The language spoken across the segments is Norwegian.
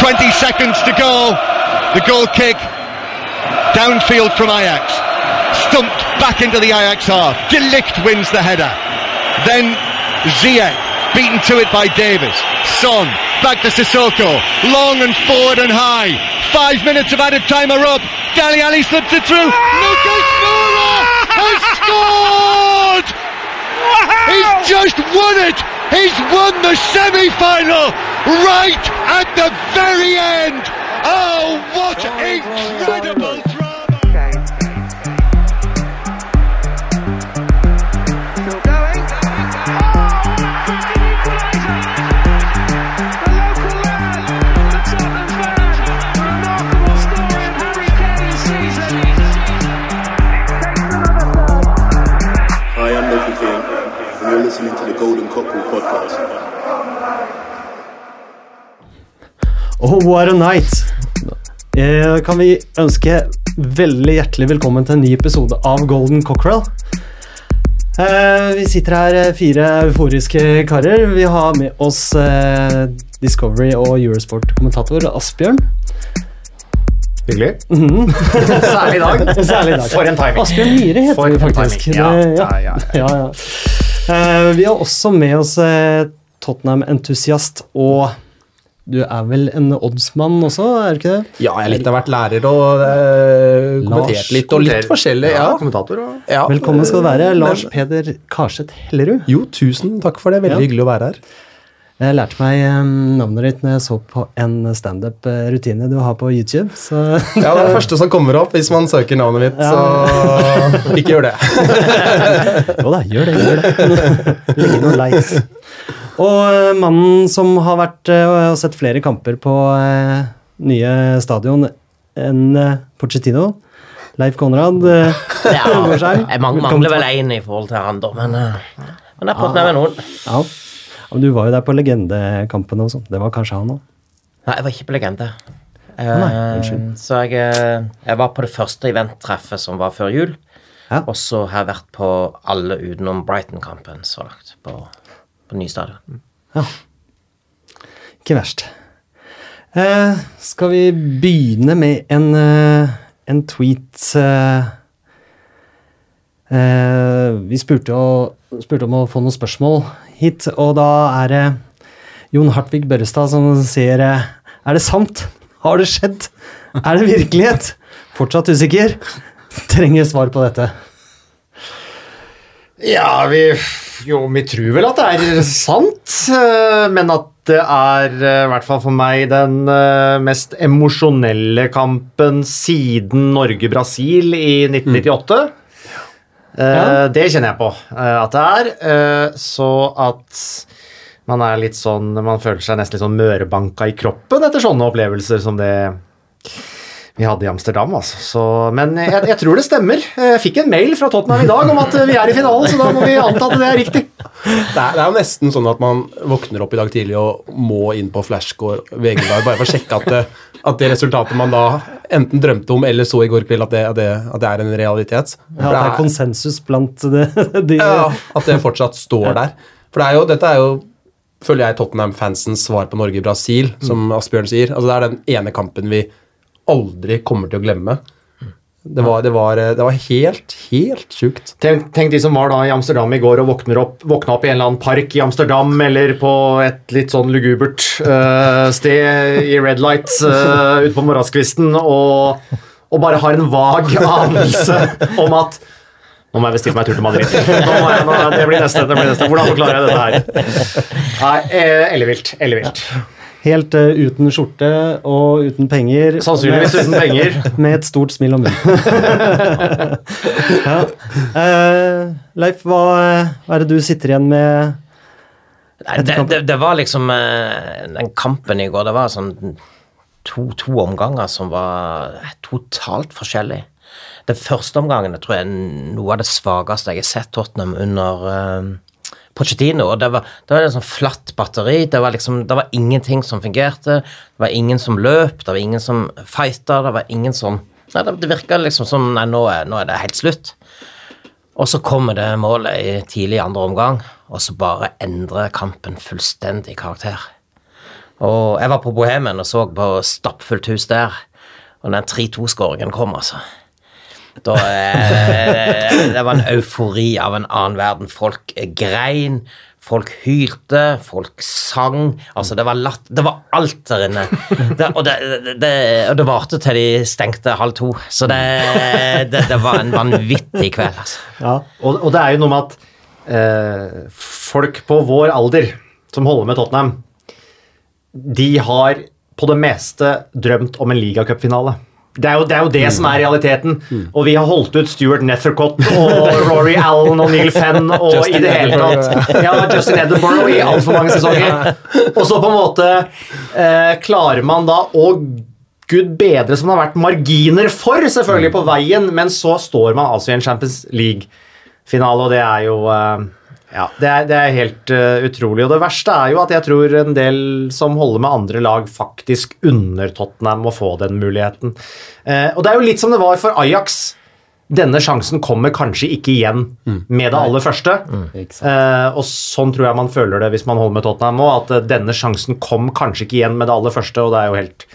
20 seconds to go. The goal kick downfield from Ajax. Stumped back into the Ajax half. Delict wins the header. Then Ziyech beaten to it by Davis. Son back to Sissoko. Long and forward and high. Five minutes of added time are up. Dali Ali slips it through. Lucas Moura has scored! He's just won it! He's won the semi-final right at the very end! Oh, what incredible podcast. Oh, what a night! Eh, kan vi ønske veldig hjertelig velkommen til en ny episode av Golden Cockerel. Eh, vi sitter her, eh, fire euforiske karer. Vi har med oss eh, Discovery og Eurosport-kommentator Asbjørn. Hyggelig. Særlig i dag. Særlig i dag. For en timing. Asbjørn Myhre heter For vi faktisk. Ja, Det- ja, ja, ja, ja. Vi har også med oss eh, Tottenham-entusiast og du er vel en oddsmann også, er du ikke det? Ja, jeg har litt av hvert lærer og eh, kommentert litt, og litt forskjellig. Ja. kommentator og Ja. Velkommen skal du være, Men- Lars Peder Karseth Hellerud. Jo, tusen takk for det. Veldig Ja. hyggelig å være her. Jeg lærte meg eh, navnet ditt når jeg så på en standup-rutine du har på YouTube. Så Ja, Det er det første som kommer opp hvis man søker navnet mitt, så ikke gjør det. jo da, gjør det. gjør det. Legg inn noen likes. Og eh, mannen som har vært eh, og sett flere kamper på eh, nye stadion enn eh, Pochettino, Leif Konrad eh, Ja, jeg mangler vel én i forhold til han, da, men, eh, men jeg har fått med meg noen. Ja. Ja, Men du var jo der på legendekampene og sånn. Det var kanskje han òg? Nei, jeg var ikke på Legende. Eh, nei, unnskyld. så jeg, eh, jeg var på det første eventtreffet som var før jul. Ja. Og så har jeg vært på alle utenom Brighton-kampen så langt. På, på ny stadion. Ikke verst. Eh, skal vi begynne med en, eh, en tweet eh, eh, Vi spurte, å, spurte om å få noen spørsmål hit, og da er det Jon Hartvig Børrestad som sier eh, Er det sant? Har det skjedd? Er det virkelighet? Fortsatt usikker? Trenger svar på dette. Ja, vi Jo, vi tror vel at det er sant, eh, men at det er, eh, i hvert fall for meg, den mest emosjonelle kampen siden Norge-Brasil i 1998. Eh, Ja. Det kjenner jeg på eh, at det er. eh, Så at man er litt sånn Man føler seg nesten litt sånn mørebanka i kroppen etter sånne opplevelser som det vi hadde i Amsterdam, altså. Så, men jeg, jeg tror det stemmer. Jeg fikk en mail fra Tottenham i dag om at vi er i finalen, så da må vi anta at det er riktig. Det er, det er jo nesten sånn at man våkner opp i dag tidlig og må inn på Flashcore VG-dag bare for å sjekke at det, at det resultatet man da enten drømte om eller så i går kveld, at det, at det, at det er en realitet. Ja, det er konsensus blant det, de Ja, at det fortsatt står der. For det er jo, dette er jo, føler jeg, Tottenham-fansens svar på Norge-Brasil, som Asbjørn sier. Altså Det er den ene kampen vi aldri kommer til å glemme. Det var, det var, det var helt, helt sjukt. Tenk, tenk de som var da i Amsterdam i går og våkner opp, våkna opp i en eller annen park i Amsterdam eller på et litt sånn lugubert uh, sted i red light uh, ute på morgenskvisten og, og bare har en vag anelse om at nå må jeg bestille meg tur til Madrid. Jeg, nå, det, blir neste, det blir neste. Hvordan forklarer jeg dette her? Nei, eh, ellevilt. Ellevilt. Helt uh, uten skjorte og uten penger. Sannsynligvis uten penger. Med et stort smil om munnen. ja. uh, Leif, hva, hva er det du sitter igjen med? Det, det, det var liksom uh, Den kampen i går, det var sånn to, to omganger som var totalt forskjellige. Den første omgangen jeg tror jeg er noe av det svakeste jeg har sett Tottenham under uh, Pochettino. og Det var, det var en sånn flatt batteri. Det var liksom, det var ingenting som fungerte. Det var ingen som løp, det var ingen som fighta, det var ingen som Nei, Det, virka liksom som Nei, nå er, nå er det helt slutt. Og så kommer det målet i tidlig andre omgang, og så bare endrer kampen fullstendig karakter. Og jeg var på Bohemen og så på stappfullt hus der, og den 3-2-skåringen kom, altså. Da, eh, det var en eufori av en annen verden. Folk grein, folk hylte, folk sang. Altså, det var latt, det var alt der inne. Det, og, det, det, og det varte til de stengte halv to. Så det, var en vanvittig kveld, altså. Ja. Og, og det er jo noe med at eh, folk på vår alder som holder med Tottenham, de har på det meste drømt om en ligacupfinale. Det er, jo, det er jo det som er realiteten. Og vi har holdt ut Stuart Nethercott og Rory Allen og Neil Fenn og i det hele tatt Ja, Justin Edinburgh i altfor mange sesonger. Og så på en måte eh, klarer man da å Gud bedre som det har vært marginer for, selvfølgelig, på veien, men så står man altså i en Champions League-finale, og det er jo eh, ja, det er, det er helt uh, utrolig. Og det verste er jo at jeg tror en del som holder med andre lag, faktisk unner Tottenham å få den muligheten. Uh, og det er jo litt som det var for Ajax. Denne sjansen kommer kanskje ikke igjen med det aller første. Mm. Eh, og sånn tror jeg man føler det hvis man holder med Tottenham nå, at denne sjansen kom kanskje ikke igjen med det aller første, og det er jo helt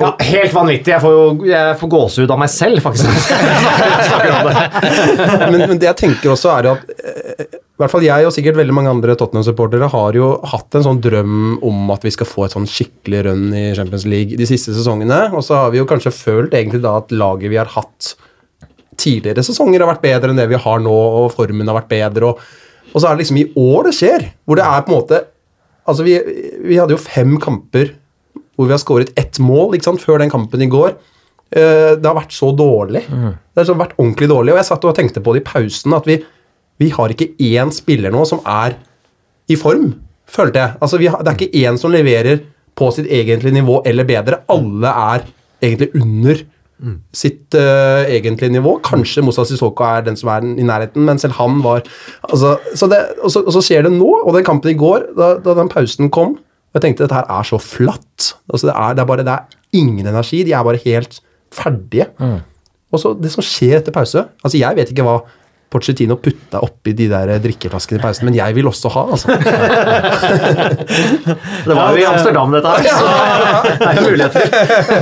ja, Helt vanvittig. Jeg får jo jeg får gåsehud av meg selv, faktisk. men, men det jeg tenker også er at eh, i hvert fall jeg og sikkert veldig mange andre Tottenham-supportere har jo hatt en sånn drøm om at vi skal få et sånn skikkelig run i Champions League de siste sesongene. Og så har vi jo kanskje følt egentlig da at laget vi har hatt tidligere sesonger har vært bedre enn det vi har nå, og formen har vært bedre. Og, og så er det liksom i år det skjer, hvor det er på en måte Altså, vi, vi hadde jo fem kamper hvor vi har skåret ett mål ikke sant, før den kampen i går. Eh, Det har vært så dårlig. Det har vært ordentlig dårlig. Og jeg satt og tenkte på det i pausen, at vi, vi har ikke én spiller nå som er i form, følte jeg. Altså, vi har, det er ikke én som leverer på sitt egentlige nivå eller bedre. Alle er egentlig under sitt uh, egentlige nivå. Kanskje Moussa Sissoko er den som er i nærheten, men selv han var altså, så det, og, så, og så skjer det nå, og den kampen i går, da, da den pausen kom Jeg tenkte dette her er så flatt. Altså, det, er, det er bare det er ingen energi. De er bare helt ferdige. Og så det som skjer etter pause Altså, jeg vet ikke hva Porcetino putta oppi de der drikkeflaskene i pausen, men jeg vil også ha, altså. Det var jo i Amsterdam, dette her. Så det er jo muligheter.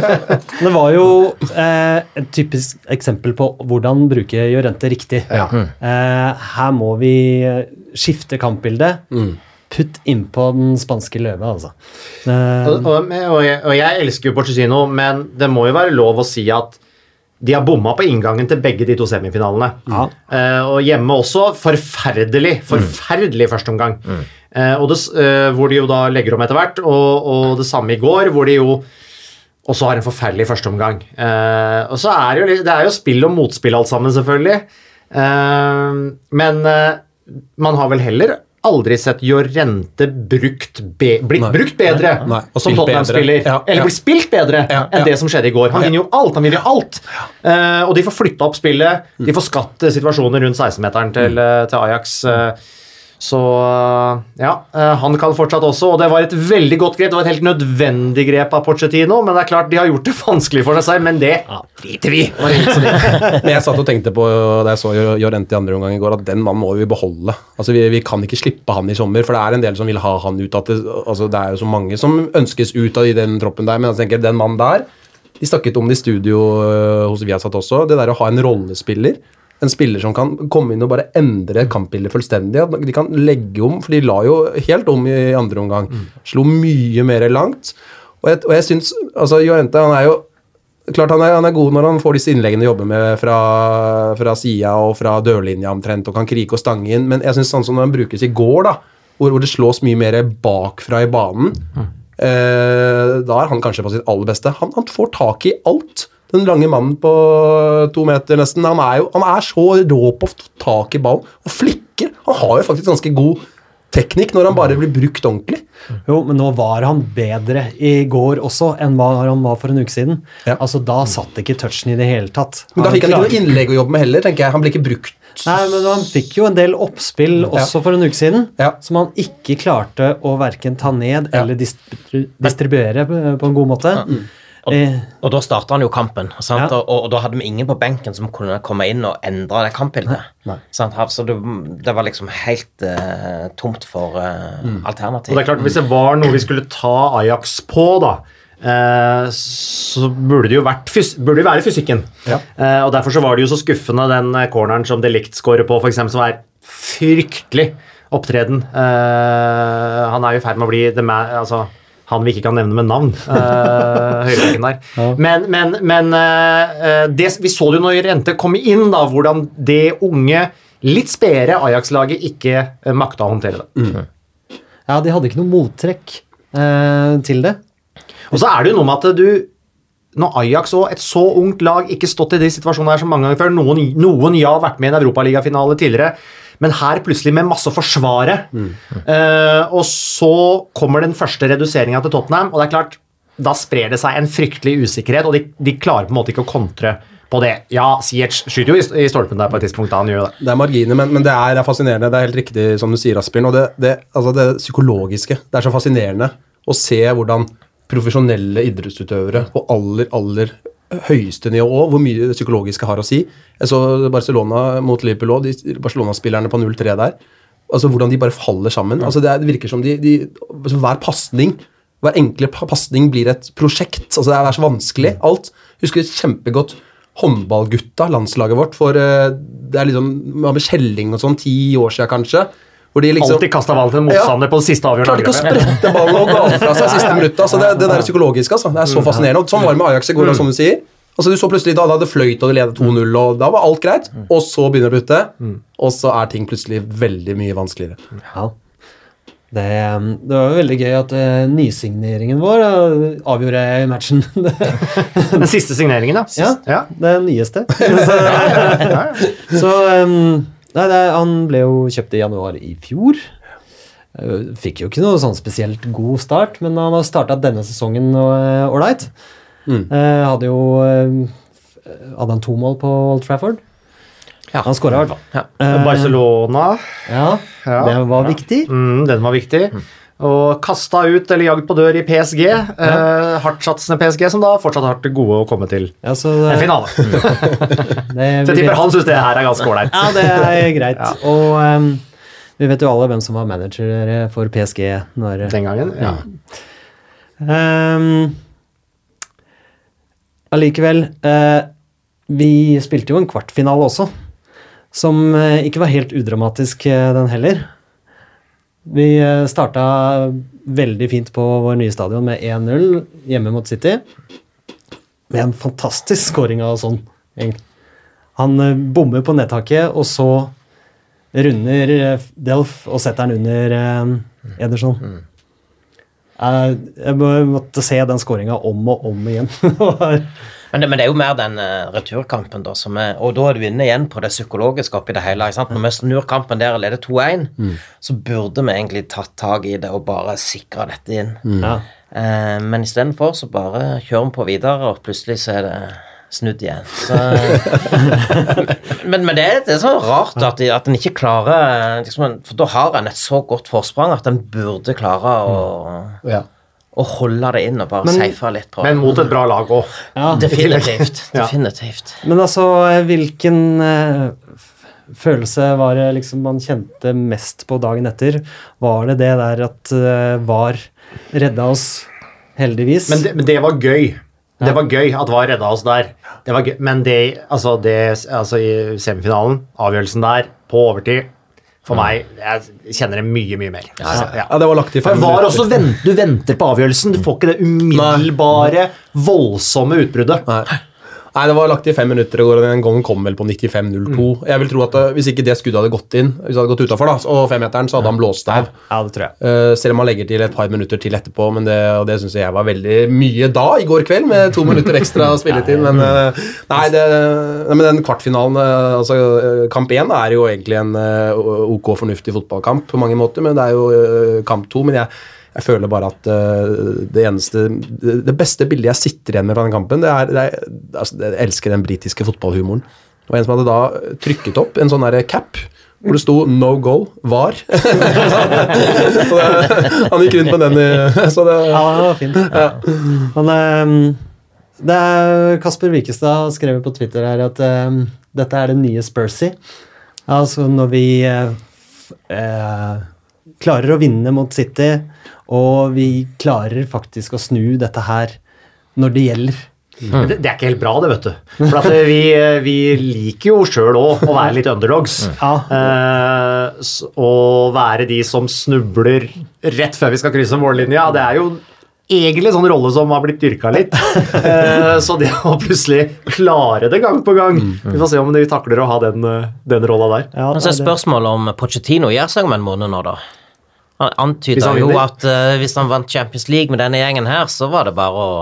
Det var jo eh, et typisk eksempel på hvordan bruke Jorente riktig. Ja. Eh, her må vi eh, skifte kampbilde. Putt innpå den spanske løve, altså. Eh, Og, og, og, jeg, og jeg elsker jo Pochettino, men det må jo være lov å si at de har bomma på inngangen til begge de to semifinalene. Ja. Uh, og hjemme også forferdelig, forferdelig førsteomgang. Mm. Uh, uh, eh, hvor de jo da legger om etter hvert, og, og det samme i går, hvor de jo også har en forferdelig førsteomgang. Uh, og så er det jo Det er jo spill og motspill alt sammen, selvfølgelig. Eh, men eh, man har vel heller aldri sett Jorente brukt be, blitt Nei. brukt bedre Nei, Nei. som Tottenham-spiller. Ja, Eller blitt spilt bedre Ja, enn ja. det som skjedde i går. Han vinner jo alt! Han vinner alt! Uh, og de får flytta opp spillet. Mm. De får skatt situasjonen situasjoner rundt 16-meteren til, eh, til Ajax. eh, så eh, ja, eh, han kan fortsatt også, og det var et veldig godt grep. Det var et helt nødvendig grep av Pochettino, men det er klart de har gjort det vanskelig for seg men det driter vi i. Men jeg satt og tenkte på da jeg så Jorente i andre omgang i går, at den mannen må vi beholde. Altså vi, vi kan ikke slippe han i sommer, for det er en del som vil ha han ut. At det, altså det er jo så mange som ønskes ut av den troppen der, men jeg tenker den mannen der De snakket om det i studio øh, hos Viasat også, det der å ha en rollespiller. En spiller som kan komme inn og bare endre kampbildet fullstendig. At De kan legge om, for de la jo helt om i andre omgang. Slo mye mer langt. Og jeg, og jeg syns altså Jorente han er jo Klart han er, han er god når han får disse innleggene å jobbe med fra, fra sida og fra dørlinja omtrent, og kan krike og stange inn, men jeg syns sånn som han brukes i går, da, hvor, hvor det slås mye mer bakfra i banen, eh, da er han kanskje på sitt aller beste. Han, han får tak i alt. Den lange mannen på to meter nesten, han er jo han er så rå på å få tak i ballen og flikker. Han har jo faktisk ganske god teknikk når han bare blir brukt ordentlig. Jo, men nå var han bedre i går også enn hva han var for en uke siden. Ja. Altså, Da satt ikke touchen i det hele tatt. Men da fikk han ikke noe innlegg å jobbe med heller, tenker jeg. Han ble ikke brukt Nei, men han fikk jo en del oppspill også for en uke siden, Ja. som han ikke klarte å verken ta ned eller distri distribuere på en god måte. Og, Eh, og da starta han jo kampen, sant? Ja. Og, og, da hadde vi ingen på benken som kunne komme inn og endre det kampbildet. Sant? Så det, det var liksom helt uh, tomt for uh, alternativ. Og det er klart, Hvis det var noe vi skulle ta Ajax på, da, eh, så burde det jo vært fys burde det være fysikken. Eh, og Derfor så var det jo så skuffende den corneren som Delict scorer på, for eksempel, som er fryktelig opptreden. Eh, han er jo i ferd med å bli the man, altså, han vi ikke kan nevne med navn. Uh, høyrebekken der. Men, men, men uh, det, vi så det jo når Rente kom inn, da, hvordan det unge, litt spedere Ajax-laget ikke eh, makta å håndtere det. ja, de hadde ikke noe mottrekk uh, til det. Og så er det jo noe med at du når Ajax og et så ungt lag ikke stått i de situasjonene her så mange ganger før Noen, noen ja, vært med i en europaligafinale tidligere, men her plutselig med masse å forsvare. Eh, og så kommer den første reduseringa til Tottenham, og det er klart, da sprer det seg en fryktelig usikkerhet, og de, de klarer på en måte ikke å kontre på det. Ja, Siech skyter jo i, stolpen der på et tidspunkt, da han gjør det. Det er marginer, men, men det er fascinerende. Det er helt riktig som du sier, Asbjørn. Og det, det, altså det psykologiske. Det er så fascinerende å se hvordan profesjonelle idrettsutøvere på aller, aller høyeste nivå, hvor mye det psykologiske har å si. Jeg så Barcelona mot Liverpool òg, Barcelona-spillerne på 0-3 der. Altså Hvordan de bare faller sammen. Altså det, er, virker som de, de altså Hver pasning hver enkle pa- pasning blir et prosjekt. altså Det er så vanskelig, alt. Husker kjempegodt håndballgutta, landslaget vårt, for eh, det er liksom med Kjelling og sånn, ti år siden kanskje. Hvor de liksom Alltid kasta ballen til en motstander på det siste avgjørende Klarte ikke å sprette ballen og ga fra seg siste minutt. Altså det, det der psykologiske, altså. Det er så fascinerende. Og sånn var det med Ajax i går, som du sier. Altså Du så plutselig da, da det fløyt og de ledet 2-0, og da var alt greit. Og så begynner det å putte, og så er ting plutselig veldig mye vanskeligere. Ja. Det, um, det var jo veldig gøy at uh, nysigneringen vår uh, avgjorde matchen. Den siste signeringen, da ja, ja. det nyeste. så så um, nei, det, han ble jo kjøpt i januar i fjor. Eh, Fikk jo ikke noe sånn spesielt god start, men han har starta denne sesongen eh, ålreit. Mm. Eh, hadde jo eh, Hadde han to mål på Old Trafford? Ja. Han skåra i hvert fall. Ja. Eh, Barcelona, Ja, Ja. det var viktig. mm, den var viktig. Og kasta ut eller jagd på dør i PSG. Eh, Hardtsatsende PSG, som da fortsatt har til gode å komme til Ja, så en finale. det, Så jeg tipper han syns det her er ganske ålreit. Ja, det er greit. Og um, vi vet jo alle hvem som var manager for PSG når Den gangen. Ja. Ehm, Allikevel eh, Vi spilte jo en kvartfinale også, som eh, ikke var helt udramatisk, eh, den heller. Vi uh, starta veldig fint på vår nye stadion med 1-0 hjemme mot City. Med en fantastisk scoring av sånn. Han eh, bommer på nedtaket, og så runder eh, Delf og setter den under eh, Ederson. Jeg, jeg måtte se den skåringa om og om igjen. Men det, men det er jo mer den uh, returkampen, da, som er Og da er du inne igjen på det psykologiske oppi det hele. sant? Når vi snur kampen der og leder 2-1, så burde vi egentlig tatt tak i det og bare sikre dette inn. ja. Uh, men istedenfor så bare kjører vi på videre, og plutselig så er det snudd igjen. Så, men, men det, er, det er så rart at, de- at en ikke klarer liksom, For da har en et så godt forsprang at en burde klare å, Ja. Å holde det inn og bare safe litt på Men mot et bra lag òg. Ja. Definitivt. Ja. Men altså, eh, hvilken uh, følelse var det liksom man kjente mest på dagen etter? Var det det der at uh, VAR redda oss, heldigvis? Men det, men det var gøy. Det var gøy at VAR redda oss der. Det var gøy. Men det, altså det altså i semifinalen, avgjørelsen der, på overtid For meg Jeg kjenner det mye, mye mer. Ja. ja, det var lagt i fem VAR minutter. også venter, Du venter på avgjørelsen. Du får ikke det umiddelbare, voldsomme utbruddet. Nei. Nei, det var lagt i fem minutter i går, og den gangen kom vel på 95-02. Jeg vil tro at uh, Hvis ikke det skuddet hadde gått inn, hvis det hadde gått utafor, og femmeteren, så hadde han blåst av. Ja, det tror jeg. Uh, selv om han legger til et par minutter til etterpå, men det, og det syns jeg var veldig mye da, i går kveld, med to minutter ekstra spilletid. Men uh, nei, det, nei, men den kvartfinalen, altså kamp én, er jo egentlig en uh, ok fornuftig fotballkamp på mange måter, men det er jo kamp to. Men jeg, jeg føler bare at uh, det eneste det, beste bildet jeg sitter igjen med fra den kampen, det er, det er altså, Jeg elsker den britiske fotballhumoren. Det var en som hadde da trykket opp en sånn cap hvor det sto 'no goal var'. så det, han gikk rundt med den i Så det Ja, det var fint. Men um, Det er Kasper Wikestad skrev på Twitter her at um, dette er det nye Spursy. Altså når vi uh, klarer å vinne mot City, og vi klarer faktisk å snu dette her når det gjelder. Det, det er ikke helt bra, det, vet du. For at eh, vi, eh, vi liker jo sjøl òg å være litt underdogs. Mm. Eh, og være de som snubler rett før vi skal krysse mållinja, det er jo egentlig en sånn rolle som har blitt dyrka litt. Eh, så det å plutselig klare det gang på gang Vi får se om vi takler å ha den, eh, den rolla der. Ja, Men så er spørsmålet om Pochettino gjør seg om en måned nå, da. Han antyda jo at uh, hvis han vant Champions League med denne gjengen her, så var det bare å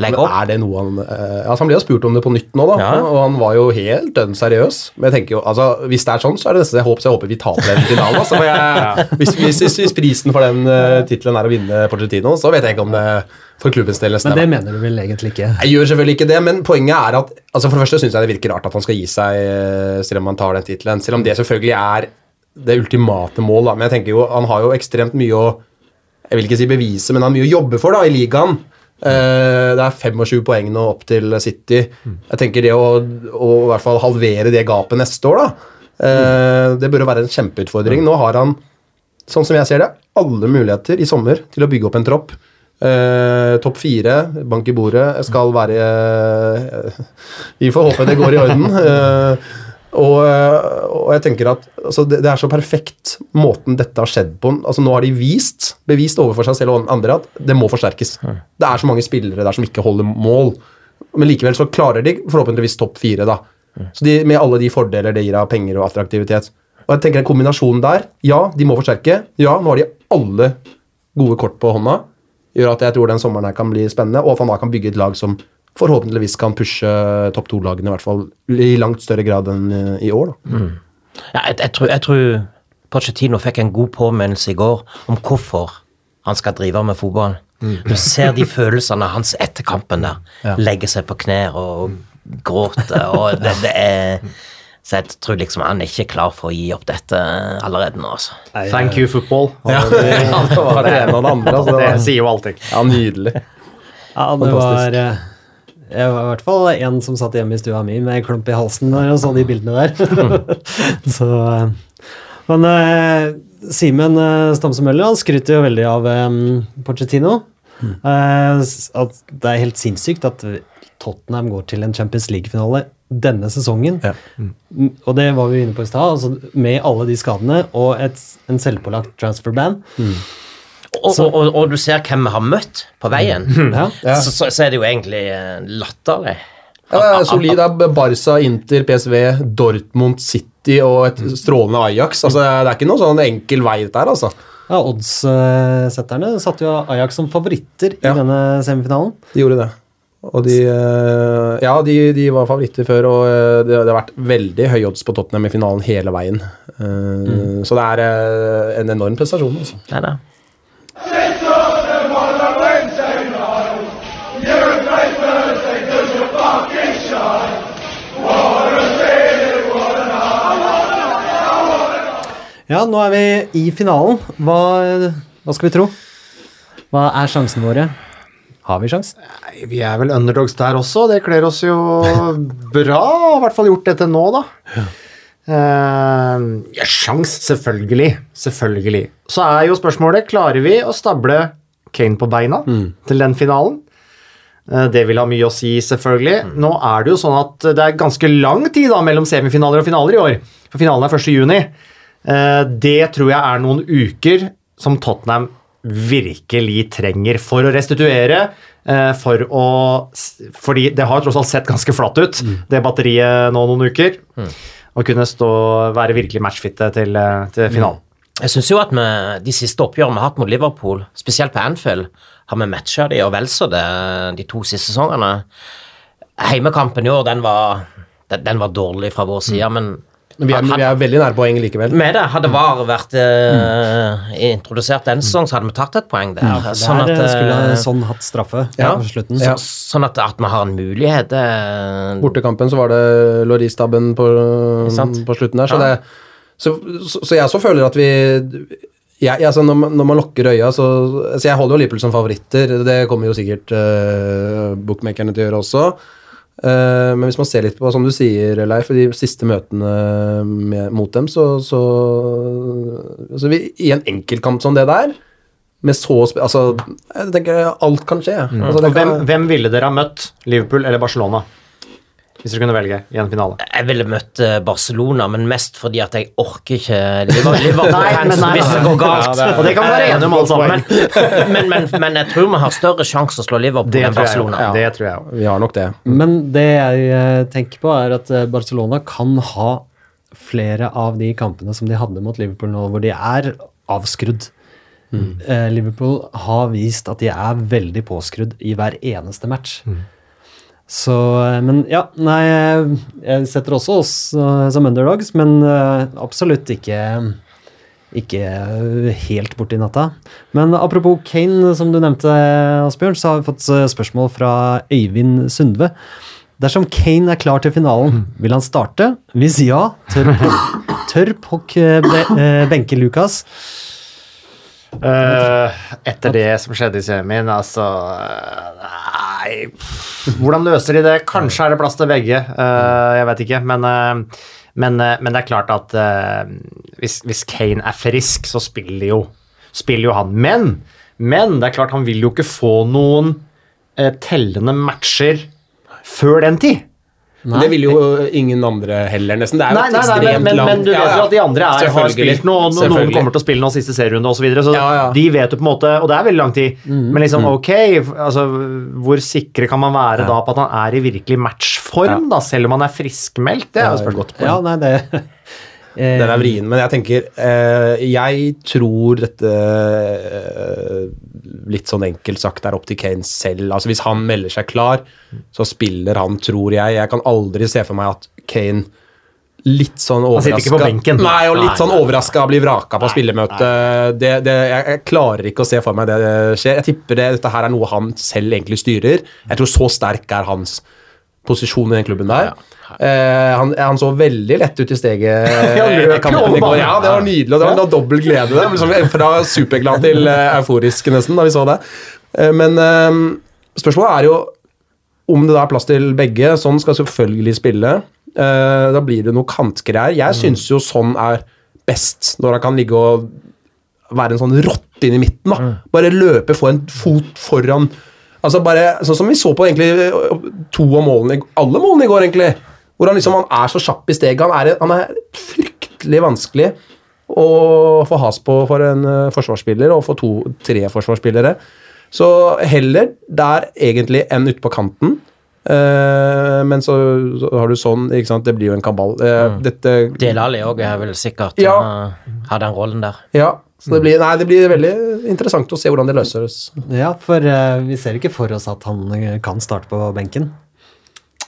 legge Men opp. er det noe han eh, altså Han ble jo spurt om det på nytt nå, da. Ja. Og han var jo helt dønn seriøs. Men jeg tenker jo, altså, hvis det er sånn, så er det nesten jeg håper, jeg håper vi taper den finalen. Altså, for jeg, hvis, hvis, hvis, prisen for den uh, tittelen er å vinne Porcetino, så vet jeg ikke om det for klubbens del nesten Men det mener du vel egentlig ikke? Jeg gjør selvfølgelig ikke det, men poenget er at altså For det første syns jeg det virker rart at han skal gi seg eh, selv om han tar den tittelen. Selv om det selvfølgelig er det ultimate mål. Da. Men jeg tenker jo, han har jo ekstremt mye å Jeg vil ikke si bevise, men han har mye å jobbe for da, i ligaen. Eh, det er 25 poeng nå opp til City. Jeg tenker det å, å i hvert fall halvere det gapet neste år, da. eh, det burde være en kjempeutfordring. Nå har han, sånn som jeg ser det, alle muligheter i sommer til å bygge opp en tropp. Eh, Topp fire, bank i bordet, skal være eh, Vi får håpe det går i orden. Eh, og, eh, og jeg tenker at altså, det, det er så perfekt måten dette har skjedd på. Altså, nå har de vist, bevist overfor seg selv og andre at det må forsterkes. Det er så mange spillere der som ikke holder mål. Men likevel så klarer de forhåpentligvis topp fire, da. Så de, Med alle de fordeler det gir av penger og attraktivitet. Og jeg tenker en kombinasjon der. Ja, de må forsterke. Ja, nå har de alle gode kort på hånda. Gjør at jeg tror den sommeren her kan bli spennende, og at han da kan bygge et lag som forhåpentligvis kan pushe topp to-lagene, i hvert fall i langt større grad enn eh, i år. Da. Ja, jeg, jeg, tror, jeg tror Pochettino fikk en god påminnelse i går om hvorfor han skal drive med fotball. Du ser de følelsene hans etter kampen der. Legge seg på knær og gråte, og det, det er Så jeg tror liksom han er ikke klar for å gi opp dette allerede nå, altså. Thank you, football. Ja, det var det ene og det andre. Altså, Det det sier jo allting. ja, nydelig. Ja, det Fantastisk. var eh, Jeg var i hvert fall en som satt hjemme i stua mi med en klump i halsen og så de bildene der. så eh, Men eh, Simen eh, Stamse Møller han skryter jo veldig av eh, Pochettino. Eh, at det er helt sinnssykt at Tottenham går til en Champions League-finale denne sesongen. Ja. Mm, Og det var vi inne på i stad, altså med alle de skadene og et, en selvpålagt transfer-ban. Og, og, og, og du ser hvem vi har møtt på veien. Ja. Ja. Så, så, så er det jo egentlig eh, latterlig. Ja, det er solid. Det er Barca, Inter, PSV, Dortmund, City og et strålende Ajax. Altså, det er ikke noen sånn enkel vei dette her, altså. Ja, Oddssetterne satte jo Ajax som favoritter i Ja. denne semifinalen. De gjorde det. Og de eh, Ja, de, de var favoritter før, og eh, det, det har vært veldig høy odds på Tottenham i finalen hele veien. Mm. Så det er en enorm prestasjon, altså. Det er det. Ja, nå er vi i finalen. Hva, hva skal vi tro? Hva er sjansene våre? Har vi sjans? Nei, Vi er vel underdogs der også. Det kler oss jo bra. I hvert fall gjort det til nå, da. Eh, ja, sjans, selvfølgelig. Selvfølgelig. Så er jo spørsmålet klarer vi å stable Kane på beina til den finalen. Uh, Det vil ha mye å si, selvfølgelig. Nå er det jo sånn at det er ganske lang tid da mellom semifinaler og finaler i år. For finalen er 1. Eh, Det tror jeg er noen uker som Tottenham virkelig trenger for å restituere. eh, For å Fordi det har tross alt sett ganske flatt ut, det batteriet nå noen uker. Å kunne stå, være virkelig matchfitte til, eh, til finalen. Jeg syns jo at vi, de siste oppgjørene vi har hatt mot Liverpool, spesielt på Anfield, har vi matcha de og vel så det de to siste sesongene. Heimekampen i år, den var, den, den var dårlig fra vår side, men Men vi er, vi er veldig nære poeng likevel. med det, hadde VAR vært eh, introdusert denne sesongen, så hadde vi tatt et poeng der. Der sånn at, eh, skulle eh, sånn hatt straffe Ja. på slutten. Ja. så, sånn at, at vi har en mulighet Uh, Bortekampen så var det Loris-tabben på, på slutten der, så, Ja. det, så, så, så jeg så føler at vi jeg, jeg, altså når, man, når man lukker øya, så så Jeg holder jo Liverpool som favoritter. Det kommer jo sikkert uh, bookmakerne til å gjøre også. Eh, men hvis man ser litt på, som du sier, Leif, de siste møtene med, mot dem, så, så, altså vi, I en enkeltkamp som det der, med så Altså, jeg tenker alt kan skje. Altså, det Og hvem, hvem ville dere ha møtt? Liverpool eller Barcelona? Hvis du kunne velge i en finale. Jeg ville møtt eh, Barcelona, men mest fordi at jeg orker ikke Liverpool-fans hvis det går galt. Og det kan være enige om alle sammen. Men, men, men jeg tror vi har større sjanse å slå Liverpool Det enn Barcelona. jeg, ja. det tror jeg vi har nok det. Men det jeg eh, tenker på, er at eh, Barcelona kan ha flere av de kampene som de hadde mot Liverpool nå, hvor de er avskrudd. Mm. Liverpool har vist at de er veldig påskrudd i hver eneste match. Så, eh, men ja, nei, eh, jeg setter også oss eh, som underdogs, men absolutt ikke ikke helt borti natta. Men apropos Kane, som du nevnte, Asbjørn, så har vi fått spørsmål fra Øyvind Sundve. Dersom Kane er klar til finalen, vil han starte? Hvis ja, tør, tør eh, benke Lucas? Uh, etter det som skjedde i semien, altså eh, Nei Hvordan løser de det? Kanskje er det plass til begge. Uh, jeg vet ikke. Men, uh, men, eh, men det er klart at hvis, hvis Kane er frisk, så spiller jo, spiller jo han. Men, men det er klart han vil jo ikke få noen tellende matcher før den tid. Men Det vil jo ingen andre heller, nesten. Det er jo Nei, nei, nei, men, men, men du vet jo ja. at de andre er, har spilt nå, og noen kommer til å spille nå siste serierunde osv. Så, videre, så Ja, ja. de vet jo på en måte Og det er veldig lang tid. Men liksom, ok, altså, hvor sikre kan man være da på at han er i virkelig matchform, da, selv om han er friskmeldt? Det er jo et spørsmål. Ja, nei, det Den er vrien, men jeg tenker eh, Jeg tror dette eh, litt sånn enkelt sagt er opp til Kane selv. Altså Hvis han melder seg klar, så spiller han, tror jeg. Jeg kan aldri se for meg at Kane litt sånn overraska. Nei, og litt Nei. sånn overraska blir vraka på spillermøte. Det, det, jeg, jeg klarer ikke å se for meg det skjer. Jeg tipper det, dette her er noe han selv egentlig styrer. Jeg tror så sterk er hans posisjon i den klubben der. Eh, han, han så veldig lett ut i steget ja, løp kampen i går. Ja, det var nydelig. og Det var, det var dobbel glede. Det. Liksom, fra superglad til eh, euforisk, nesten, da vi så det. Eh, men eh, spørsmålet er jo om det da er plass til begge. Sånn skal selvfølgelig spille. Eh, da blir det noe kantgreier. Jeg syns jo sånn er best, når han kan ligge og være en sånn rotte inn i midten. da. Bare løpe, få en fot foran. Altså bare, Sånn som vi så på egentlig to av målene, alle målene i går, egentlig. Hvor han liksom han er så kjapp i steget. Han er, han er fryktelig vanskelig å få has på for en eh, forsvarsspiller, og for to-tre forsvarsspillere. Så heller der egentlig enn ute på kanten. Uh, men så, så har du sånn, ikke sant, det blir jo en kabal. Eh, Dette Delali òg er vel sikkert Ja. Uh, har den rollen der. Ja, så det blir, nei, det blir veldig interessant å se hvordan det løses. Ja, for uh, vi ser ikke for oss at han eh, kan starte på benken.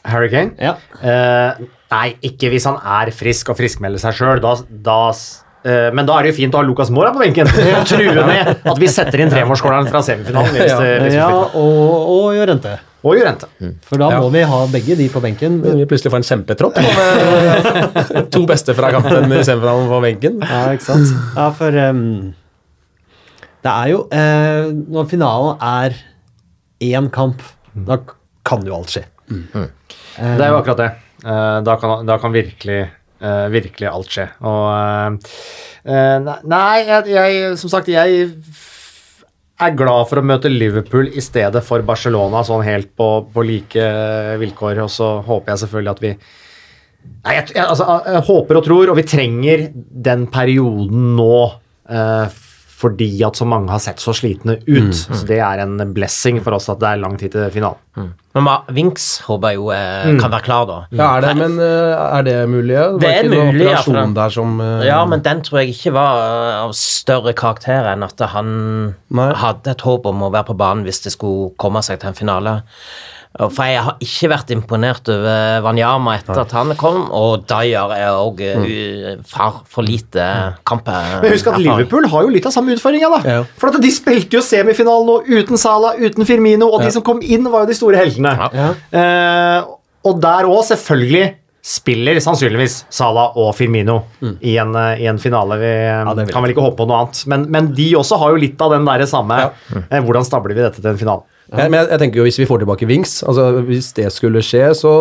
Harry Kane? Ja. Uh, nei, ikke hvis han er frisk og friskmelder seg sjøl. Da, da eh, men da er det jo fint å ha Lucas Mora på benken og true med at vi setter inn tremålsskåleren fra semifinalen. Hvis ja, hvis Ja, og, og Jorente. Og Jurente. For da må vi ha begge de på benken. Vi plutselig får en kjempetropp med to beste fra kampen istedenfor han på benken. Ja, ikke sant? Ja, for um, det er jo uh, Når finalen er én kamp, da kan jo alt skje. Det er jo akkurat det. Uh, da, kan, da kan virkelig, Uh, virkelig alt skje. Og uh, uh, Nei, jeg, jeg Som sagt, jeg er glad for å møte Liverpool i stedet for Barcelona, sånn helt på, på like vilkår. Og så håper jeg selvfølgelig at vi Nei, jeg, jeg, altså, jeg håper og tror, og vi trenger den perioden nå. eh, fordi at så mange har sett så slitne ut. Så det er en blessing for oss at det er lang tid til finalen. Men Ma- Vinks håper jeg jo eh, kan være klar, da. Ja, er det, men eh, er det mulig? Det, Det er ikke mulig, ja, operasjon der som eh, Ja, men den tror jeg ikke var eh, av større karakter enn at han Nei. hadde et håp om å være på banen hvis det skulle komme seg til en finale. For jeg har ikke vært imponert over Wanyama etter at han kom, og Dyer er òg for, for lite kamp. Men husk at Liverpool har jo litt av samme utfordringa, da. Ja. For at de spilte jo semifinalen nå uten Sala, uten Firmino, og de som kom inn, var jo de store heltene. Ja. Eh, og der òg, selvfølgelig, spiller sannsynligvis Sala og Firmino i, en, eh, i en finale. Vi eh, kan vel ikke håpe på noe annet. Men, men de også har jo litt av den der samme eh, Hvordan stabler vi dette til en finale? Jeg, men jeg, jeg tenker jo Hvis vi får tilbake Wings, altså hvis det skulle skje, så,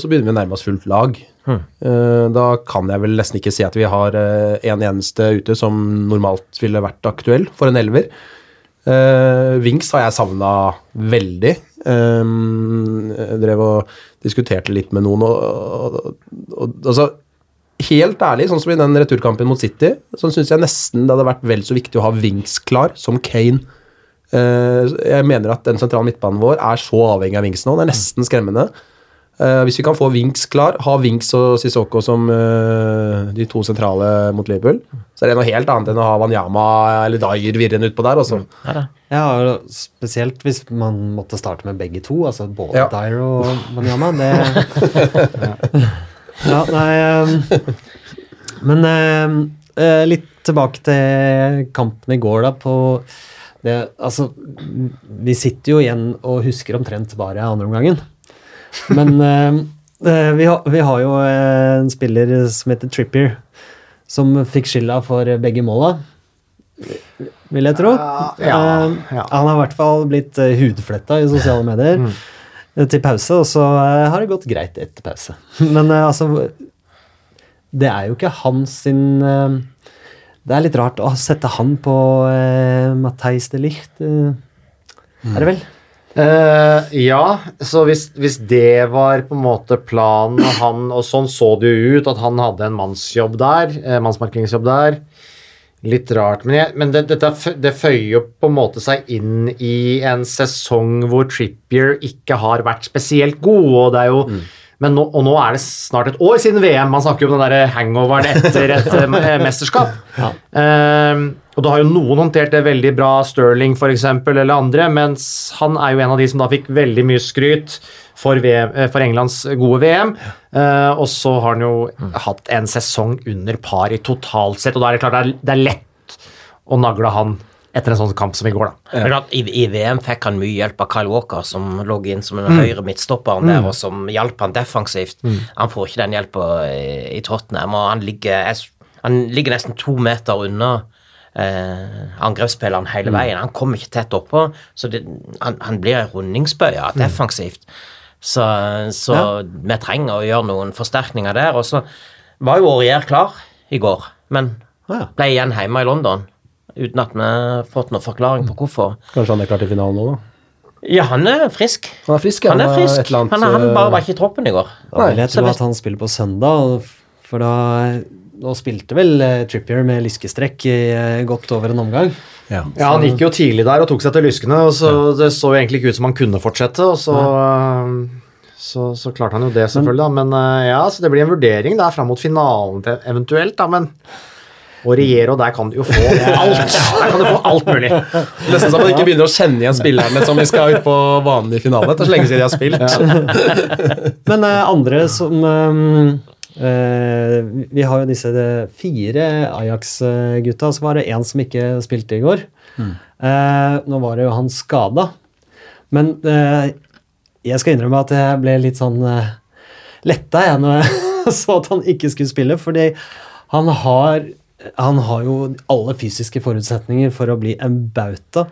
så begynner vi å nærme oss fullt lag. Eh, da kan jeg vel nesten ikke si at vi har eh, en eneste ute som normalt ville vært aktuell for en elver. Uh, Wings har jeg savna veldig. Um, jeg drev og diskuterte litt med noen, og, og, og altså Helt ærlig, sånn som i den returkampen mot City, så syns jeg nesten det hadde vært vel så viktig å ha Wings klar som Kane. Eh, jeg mener at den sentrale midtbanen vår er så avhengig av Wings nå. Det er nesten skremmende. Eh, hvis vi kan få Wings klar, ha Wings og Sissoko som eh, de to sentrale mot Liverpool, så er det noe helt annet enn å ha Wanyama eller Dyer virrende utpå der. Også. Ja, og spesielt hvis man måtte starte med begge to, altså både Ja. Dyer og Wanyama. Det Ja, nei ehm, Men ehm, eh, litt tilbake til kampen i går, da, på det Altså, vi sitter jo igjen og husker omtrent bare andreomgangen. Men ehm, eh, vi, har, vi har jo eh, en spiller som heter Trippier, som fikk skylda for begge måla. Vil jeg tro. ja, Eh, ja. Han har i hvert fall blitt hudfletta i sosiale medier Mm. eh, til pause, og så eh, har det gått greit etter pause. Men eh, altså Det er jo ikke hans sin eh, Det er litt rart å sette han på uh, Matheis de Licht, eh, er det vel? Uh, ja, så hvis, hvis det var på en måte planen, og, han, og sånn så det jo ut, at han hadde en mannsjobb der, eh, mannsmarkeringsjobb der Litt rart. Men, jeg, men det, dette, det føyer jo på en måte seg inn i en sesong hvor Trippier ikke har vært spesielt god, og det er jo men nå, og nå er det snart et år siden VM. Man snakker jo om den der hangoveren etter et mesterskap. mesterskap. Um, og da har jo noen håndtert det veldig bra, Sterling f.eks., eller andre, mens han er jo en av de som da fikk veldig mye skryt for, VM, eh, for Englands gode VM. Uh, og så har han jo hatt en sesong under par i totalt sett, og da er det klart det er, det er lett å nagle han etter en sånn kamp som i går, da. Er I, I VM fikk han mye hjelp av Kyle Walker, som lå inn som den høyre midtstopperen der, og som hjalp han defensivt. Han får ikke den hjelpa i, i Tottenham, og han ligger, han ligger nesten to meter unna eh, angrepsspilleren hele veien. Han kommer ikke tett oppå, så det, han, han blir en rundingsbøye defensivt. Så, så vi trenger å gjøre noen forsterkninger der. Og så var jo Aurier klar i går, men ble igjen hjemme i London. Uten at vi har fått noen forklaring på hvorfor. Kanskje han er klar til finalen nå, da. Ja, han er frisk. Han er frisk, ja. Han er et frisk. eller annet, Han, han eh, bare var ikke i troppen i går. Da vil jeg tror tro at han spiller på søndag, for da Nå spilte vel eh, Trippier med lyskestrekk i eh, godt over en omgang. Ja. Ja, Han gikk jo tidlig der og tok seg til lyskene, og så det så jo egentlig ikke ut som han kunne fortsette. og så, så, så klarte han jo det, selvfølgelig. da, Men eh, ja, så det blir en vurdering der fram mot finalen eventuelt, da, men å regjere, der kan du jo få alt! Der kan du få alt mulig. Nesten så man ikke begynner å kjenne igjen spillerne som vi skal ut på vanlig i finalen. Det er så lenge siden de har spilt. Men uh, andre som um, uh, Vi har jo disse fire Ajax-gutta, så var det én som ikke spilte i går. Uh, nå var det jo han skada. Men eh, jeg skal innrømme at jeg ble litt sånn uh, letta jeg når jeg så at han ikke skulle spille, fordi han har han har jo alle fysiske forutsetninger for å bli en bauta.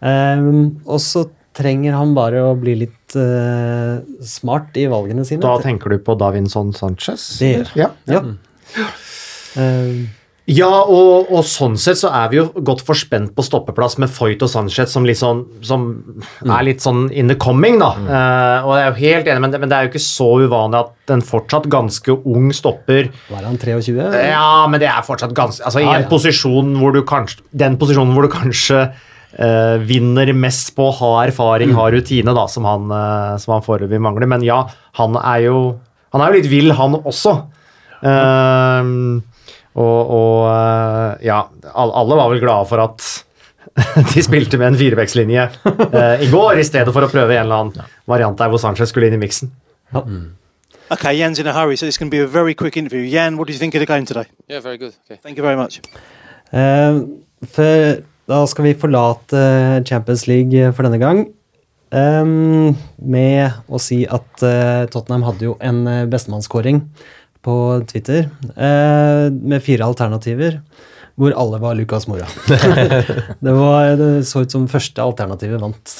Um, og så trenger han bare å bli litt uh, smart i valgene sine. Da tenker du på Davinson Sanchez? Det gjør Ja. Ja. Ehm, Ja, og, og sånn sett så er vi jo godt forspent på stoppeplass med Foyt og Sanchez som, litt sånn, som er litt sånn in the coming, da. Eh, og jeg er jo helt enig, men det, men det er jo ikke så uvanlig at en fortsatt ganske ung stopper var han 23? Ja, men det er fortsatt ganske Altså, i en ja. posisjon hvor du kanskje Den posisjonen hvor du kanskje uh, vinner mest på å ha erfaring, ha rutine, da, som han, uh, som han foreløpig mangler. Men ja, han er jo Han er jo litt vill, han også. Ehm, og og eh, ja, alle, var vel glade for at de spilte med en firevektslinje eh, i går, i stedet for å prøve en eller annen variant der hvor Sanchez skulle inn i miksen. Okay, Jan's in a hurry, so it's going to be a very quick interview. Jan, what do you think of the game today? Yeah, very good. Okay. Thank you very much. Uh, for da skal vi forlate Champions League for denne gang. Um, med å si at uh, Tottenham hadde jo en uh, bestemannsskåring på Twitter eh, med fire alternativer, hvor alle var Lucas Mora. det, var, det så ut som første alternativet vant.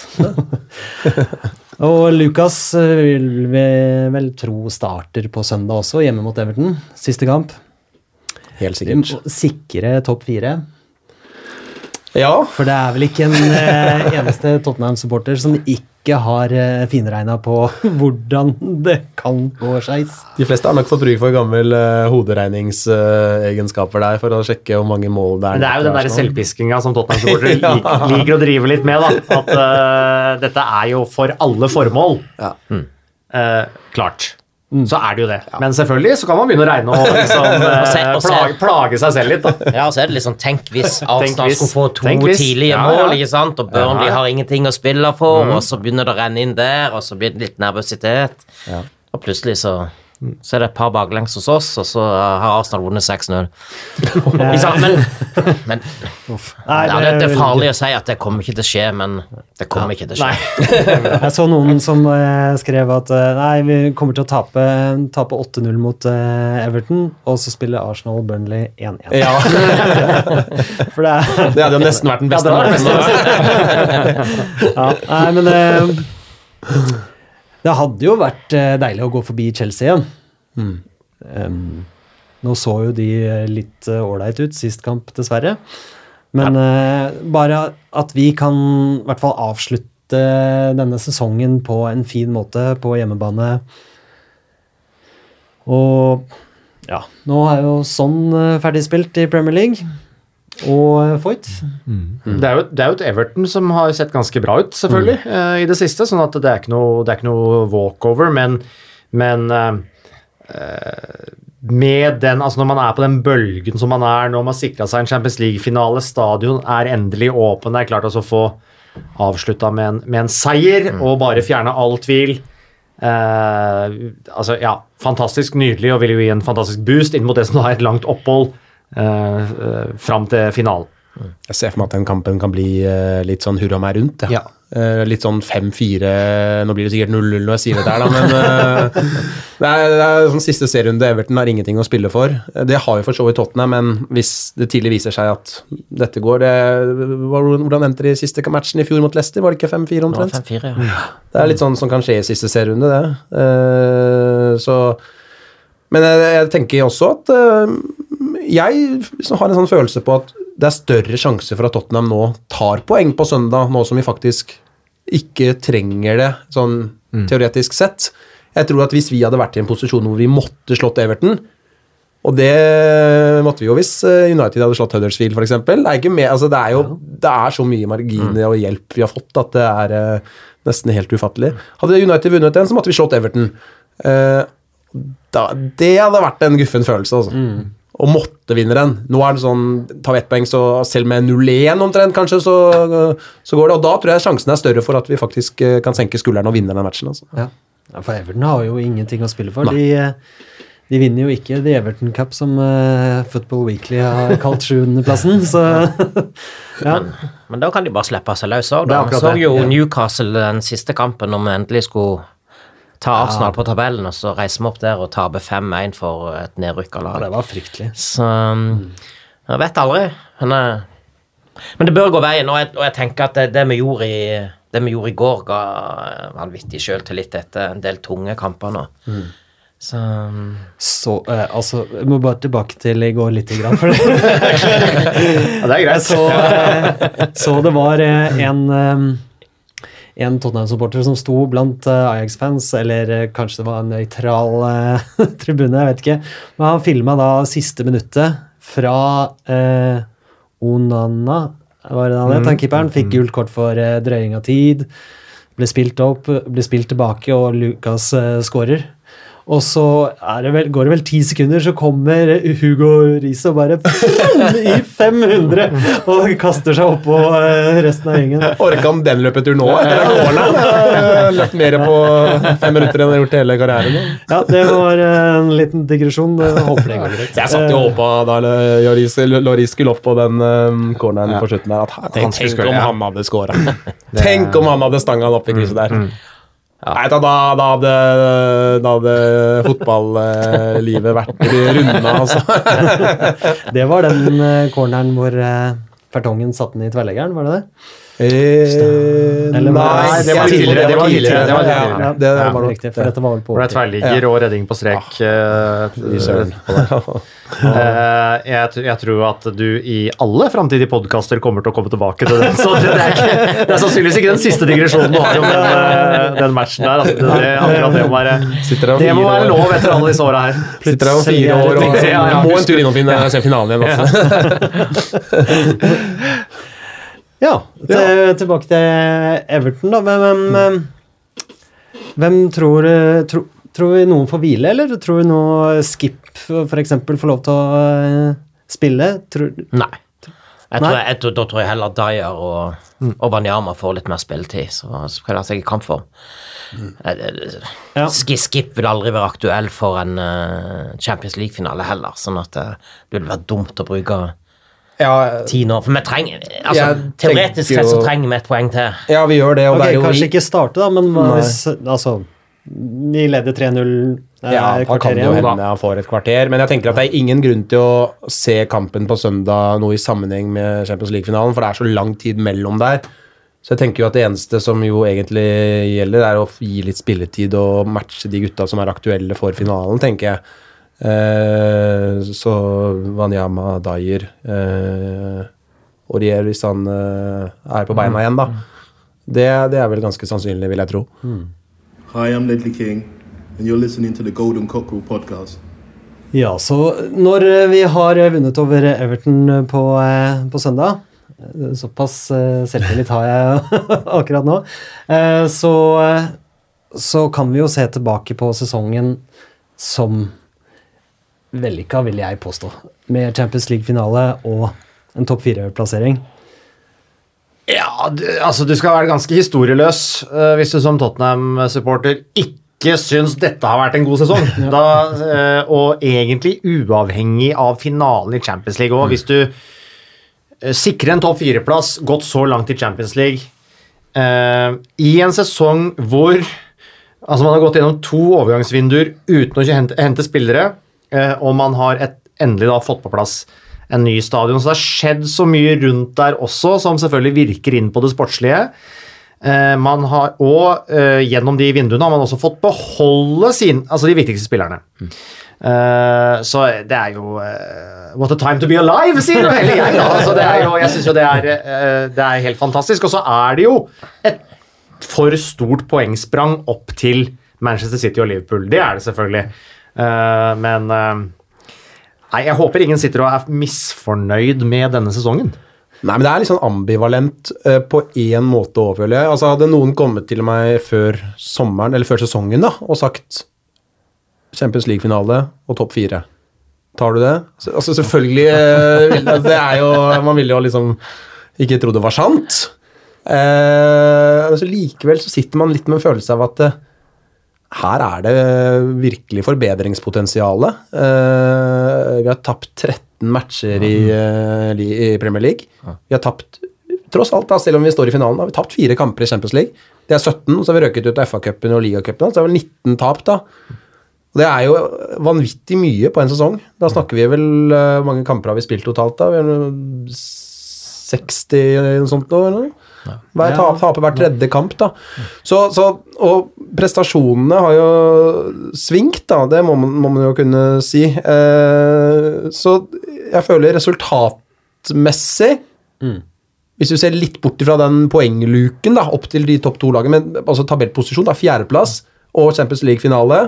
Og Lucas eh, vil vi vel tro starter på søndag også, hjemme mot Everton. Siste kamp. Helt sikkert. Sikre topp fire. Ja, For det er vel ikke en eh, eneste Tottenham-supporter som ikke har eh, finregna på hvordan det kan gå skeis. de fleste har nok fått bruk for gammel uh, hoderegningsegenskaper der for å sjekke hvor mange mål det er. Men det er jo den der selvpiskinga som Tottenham-supportere lik, liker å drive litt med. da. At uh, dette er jo for alle formål. Ja. Eh, klart. Så er det jo det. Men selvfølgelig så kan man begynne å regne og liksom, eh, og plage, plage seg selv litt. da. Ja, så er det liksom Tenk hvis Arsenal skulle få to tidlige Ja, mål, ja. ikke sant? og Burnley Ja, ja. har ingenting å spille for, og så begynner det å renne inn der, og så blir det litt nervøsitet. Og plutselig så, så er det et par baklengs hos oss, og så har Arsenal vunnet 6-0. Men, men Nei, ja, det, det er farlig å si at det kommer ikke til å skje, men det kommer ikke til å skje. Jeg så noen som eh, skrev at eh, nei, vi kommer til å tape, tape 8-0 mot eh, Everton, og så spiller Arsenal og Burnley 1-1. Ja, For det er det hadde jo nesten vært den beste. Ja, det var det beste. ja, Nei, men det Det hadde jo vært eh, deilig å gå forbi Chelsea igjen. Um, nå så jo de eh, litt ålreit ut sist kamp, dessverre. Men eh, bare at vi kan i hvert fall avslutte denne sesongen på en fin måte på hjemmebane. Og ja, nå er jo sånn eh, ferdigspilt i Premier League. Og Foyt. Foyt. Det, er jo, det er jo et Everton som har sett ganske bra ut, selvfølgelig, eh, i det siste. sånn at det er ikke noe, det er ikke noe walkover, men, men uh, eh, med den, altså Når man er på den bølgen som man er nå, man har sikra seg en Champions League-finale, stadion er endelig åpen, det er klart altså å få avslutta med, en- med en seier og bare fjerne all tvil. Eh, altså, ja, fantastisk nydelig og vil jo gi en fantastisk boost inn mot det som da er et langt opphold eh, eh, fram til finalen. Jeg ser for meg at den kampen kan bli eh, litt sånn hurra meg rundt. Ja. Ja. Eh, litt sånn 5-4 Nå blir det sikkert 0-0 når jeg sier det der, da, men det, er, det er sånn siste serierunde. Everton har ingenting å spille for. Det har jo for så vidt Tottenham, men hvis det tidlig viser seg at dette går det, Hvordan endte de siste matchen i fjor mot Leicester? Var det ikke 5-4 Det var omtrent? 5-4, ja. Det er litt sånn som kan skje i siste serierunde, det. Eh, så Men jeg, jeg tenker også at jeg har en sånn følelse på at det er større sjanse for at Tottenham nå tar poeng på søndag, nå som vi faktisk ikke trenger det, sånn teoretisk sett. Jeg tror at hvis vi hadde vært i en posisjon hvor vi måtte slått Everton, og det måtte vi jo hvis eh, United hadde slått Huddersfield, f.eks. Det er med, altså det er jo det er så mye marginer og hjelp vi har fått at det er eh, nesten helt ufattelig. Hadde United vunnet den, så måtte vi slått Everton. Eh, da, det hadde vært en guffen følelse, altså. Og måtte vinne den. Nå er det sånn Tar vi ett poeng, så selv med 0-1 omtrent, kanskje, så, så går det. Og da tror jeg sjansen er større for at vi faktisk eh, kan senke skuldrene og vinne den matchen. Altså. Ja. ja, for Everton har jo ingenting å spille for. De, eh, de vinner jo ikke The Everton Cup, som uh, Football Weekly har kalt sjuendeplassen, så ja. Men da kan de bare slippe seg løs òg. Da så jo ja. Newcastle den siste kampen når vi endelig skulle ta Arsenal på tabellen, og så reiser vi opp der og taper 5-1 for et nedrykka lag. det var fryktelig. Så um, jeg vet aldri. Men, men det bør gå veien, og jeg, og jeg tenker at det, det, vi gjorde i, det vi gjorde i går, ga eh, vanvittig sjøltillit etter en del tunge kamper nå. Så um, Så eh, altså, jeg må bare tilbake til i går lite grann, for det. Ja, det er greit. så, eh, så det var eh, en eh, en Tottenham-supporter som sto blant eh, Ajax-fans, eller eh, kanskje det var en nøytral eh, tribune, jeg vet ikke. Men han filma da siste minuttet fra eh, Onana, var det han het, han keeperen. Fikk gult kort for eh, drøying av tid. Ble spilt opp, ble spilt tilbake, og Lucas eh, skårer. Og så er det vel, går det vel ti sekunder, så kommer Hugo Riise og bare i 500 og kaster seg oppå eh, resten av gjengen. Orka han den løpetur nå? Etter den har Løpt mer på fem minutter enn jeg har gjort hele karrieren. Ja, det var eh, en liten digresjon. Håper det går greit. Jeg satt jo og håpa da Loris, Loris skulle opp på den um, corneren på slutten der, at han- tenk, skulle tenk om han hadde scora. Tenk om han hadde stanga han opp i krysset der. Nei, da, da, da hadde, da hadde fotballivet vært runda, altså. Det var den eh, corneren hvor eh, Fertongen satte den i tverrleggeren, var det det? Eh, Eller nei, det var tidligere, det var tidligere, det var tidligere. Ja, det var Riktig, for dette var vel på det er tverrligger ja. og redning på strek. eh. Eh, jeg, jeg tror at du i alle framtidige podkaster kommer til å komme tilbake til den. Så det er, ikke, det er sannsynligvis ikke den siste digresjonen du har om den, eh, den matchen der. Altså, det, akkurat det må være, det må være lov etter alle disse åra her. Sitter der om fire år og må en tur innom fin- se finalen igjen. Altså. Ja, til, tilbake til Everton, da. Hvem, hvem, hvem, hvem tror, tro, tror vi noen får hvile, eller tror vi nå Skip f.eks. får lov til å eh, spille? Tror, Nei. Jeg tror, jeg, da tror jeg heller Dyer og, og Banyama får litt mer spilletid, så spiller seg i kampform. Mm. eh, Ja. Skip vil aldri være aktuell for en eh, Champions League-finale heller, sånn at eh, det ville vært dumt å bruke Ja, ti nå. For vi trenger altså, Jeg Teoretisk sett så trenger vi et poeng til. ja, vi gjør det, og Ok, det er jo kanskje ikke starte, da, men Nei. hvis Altså, vi leder 3-0 eh, Ja, da kan det jo hende jeg får et kvarter. Men jeg tenker at det er ingen grunn til å se kampen på søndag noe i sammenheng med Champions League-finalen, for det er så lang tid mellom der. Så jeg tenker jo at det eneste som jo egentlig gjelder, er å gi litt spilletid og matche de gutta som er aktuelle for finalen, tenker jeg. Eh, så Wanyama, Dyer eh, Aurier, hvis han eh, er på beina igjen, da. Det, det er vel ganske sannsynlig, vil jeg tro. Hi, I'm Ledley King, and you're listening to the Golden Cockerel podcast. Ja, så når eh, vi har eh, vunnet over Everton på, eh, på søndag eh, Såpass eh, selvtillit har jeg akkurat nå. eh, Så, eh, så kan vi jo se tilbake på sesongen som vellykka, vil jeg påstå. Med Champions League-finale og en topp fire-plassering. Ja, du, altså du skal være ganske historieløs uh, hvis du som Tottenham-supporter ikke syns dette har vært en god sesong. Da, eh, og egentlig uavhengig av finalen i Champions League òg. Hvis du eh, sikrer en topp fire-plass, gått så langt i Champions League eh, i en sesong hvor Altså Man har gått gjennom to overgangsvinduer uten å hente, hente spillere, og man har et, endelig da fått på plass en ny stadion. Så det har skjedd så mye rundt der også, som selvfølgelig virker inn på det sportslige. Eh, man har, og eh, gjennom de vinduene har man også fått beholde sin, altså de viktigste spillerne. Eh, så det er jo uh, What a time to be alive, sier hele jeg. Da. Altså, det er jo, jeg syns jo det er, uh, det er helt fantastisk. Og så er det jo et for stort poengsprang opp til Manchester City og Liverpool. Det er det selvfølgelig. Eh, men eh, Nei, jeg håper ingen sitter og er misfornøyd med denne sesongen. Nei, men det er litt sånn ambivalent uh, på én måte òg, føler jeg. Altså, hadde noen kommet til meg før sommeren, eller før sesongen, da, og sagt Champions League-finale og topp fire, tar du det? Altså, selvfølgelig uh, Det er jo Man ville jo liksom ikke tro det var sant. Uh, men så likevel så sitter man litt med en følelse av at her er det virkelig forbedringspotensial. Eh, vi har tapt 13 matcher i, eh, i Premier League. Vi har tapt Tross alt, da, selv om vi står i finalen, har vi tapt fire kamper i Champions League. Det er 17, så har vi røket ut av FA-cupen og ligacupen. Så det er vel 19 tap, da. Og Det er jo vanvittig mye på en sesong. Da snakker vi vel eh, Hvor mange kamper har vi spilt totalt, da? Vi har 60 eller noe sånt eller? Hver Ja. tap, taper hver tredje kamp, da. Så, så, og prestasjonene har jo svingt, da. Det må man, må man jo kunne si. Eh, så jeg føler resultatmessig Hvis du ser litt bort fra den poengluken da, opp til de topp to lagene, men altså tabellposisjon, da, fjerdeplass og Champions League-finale,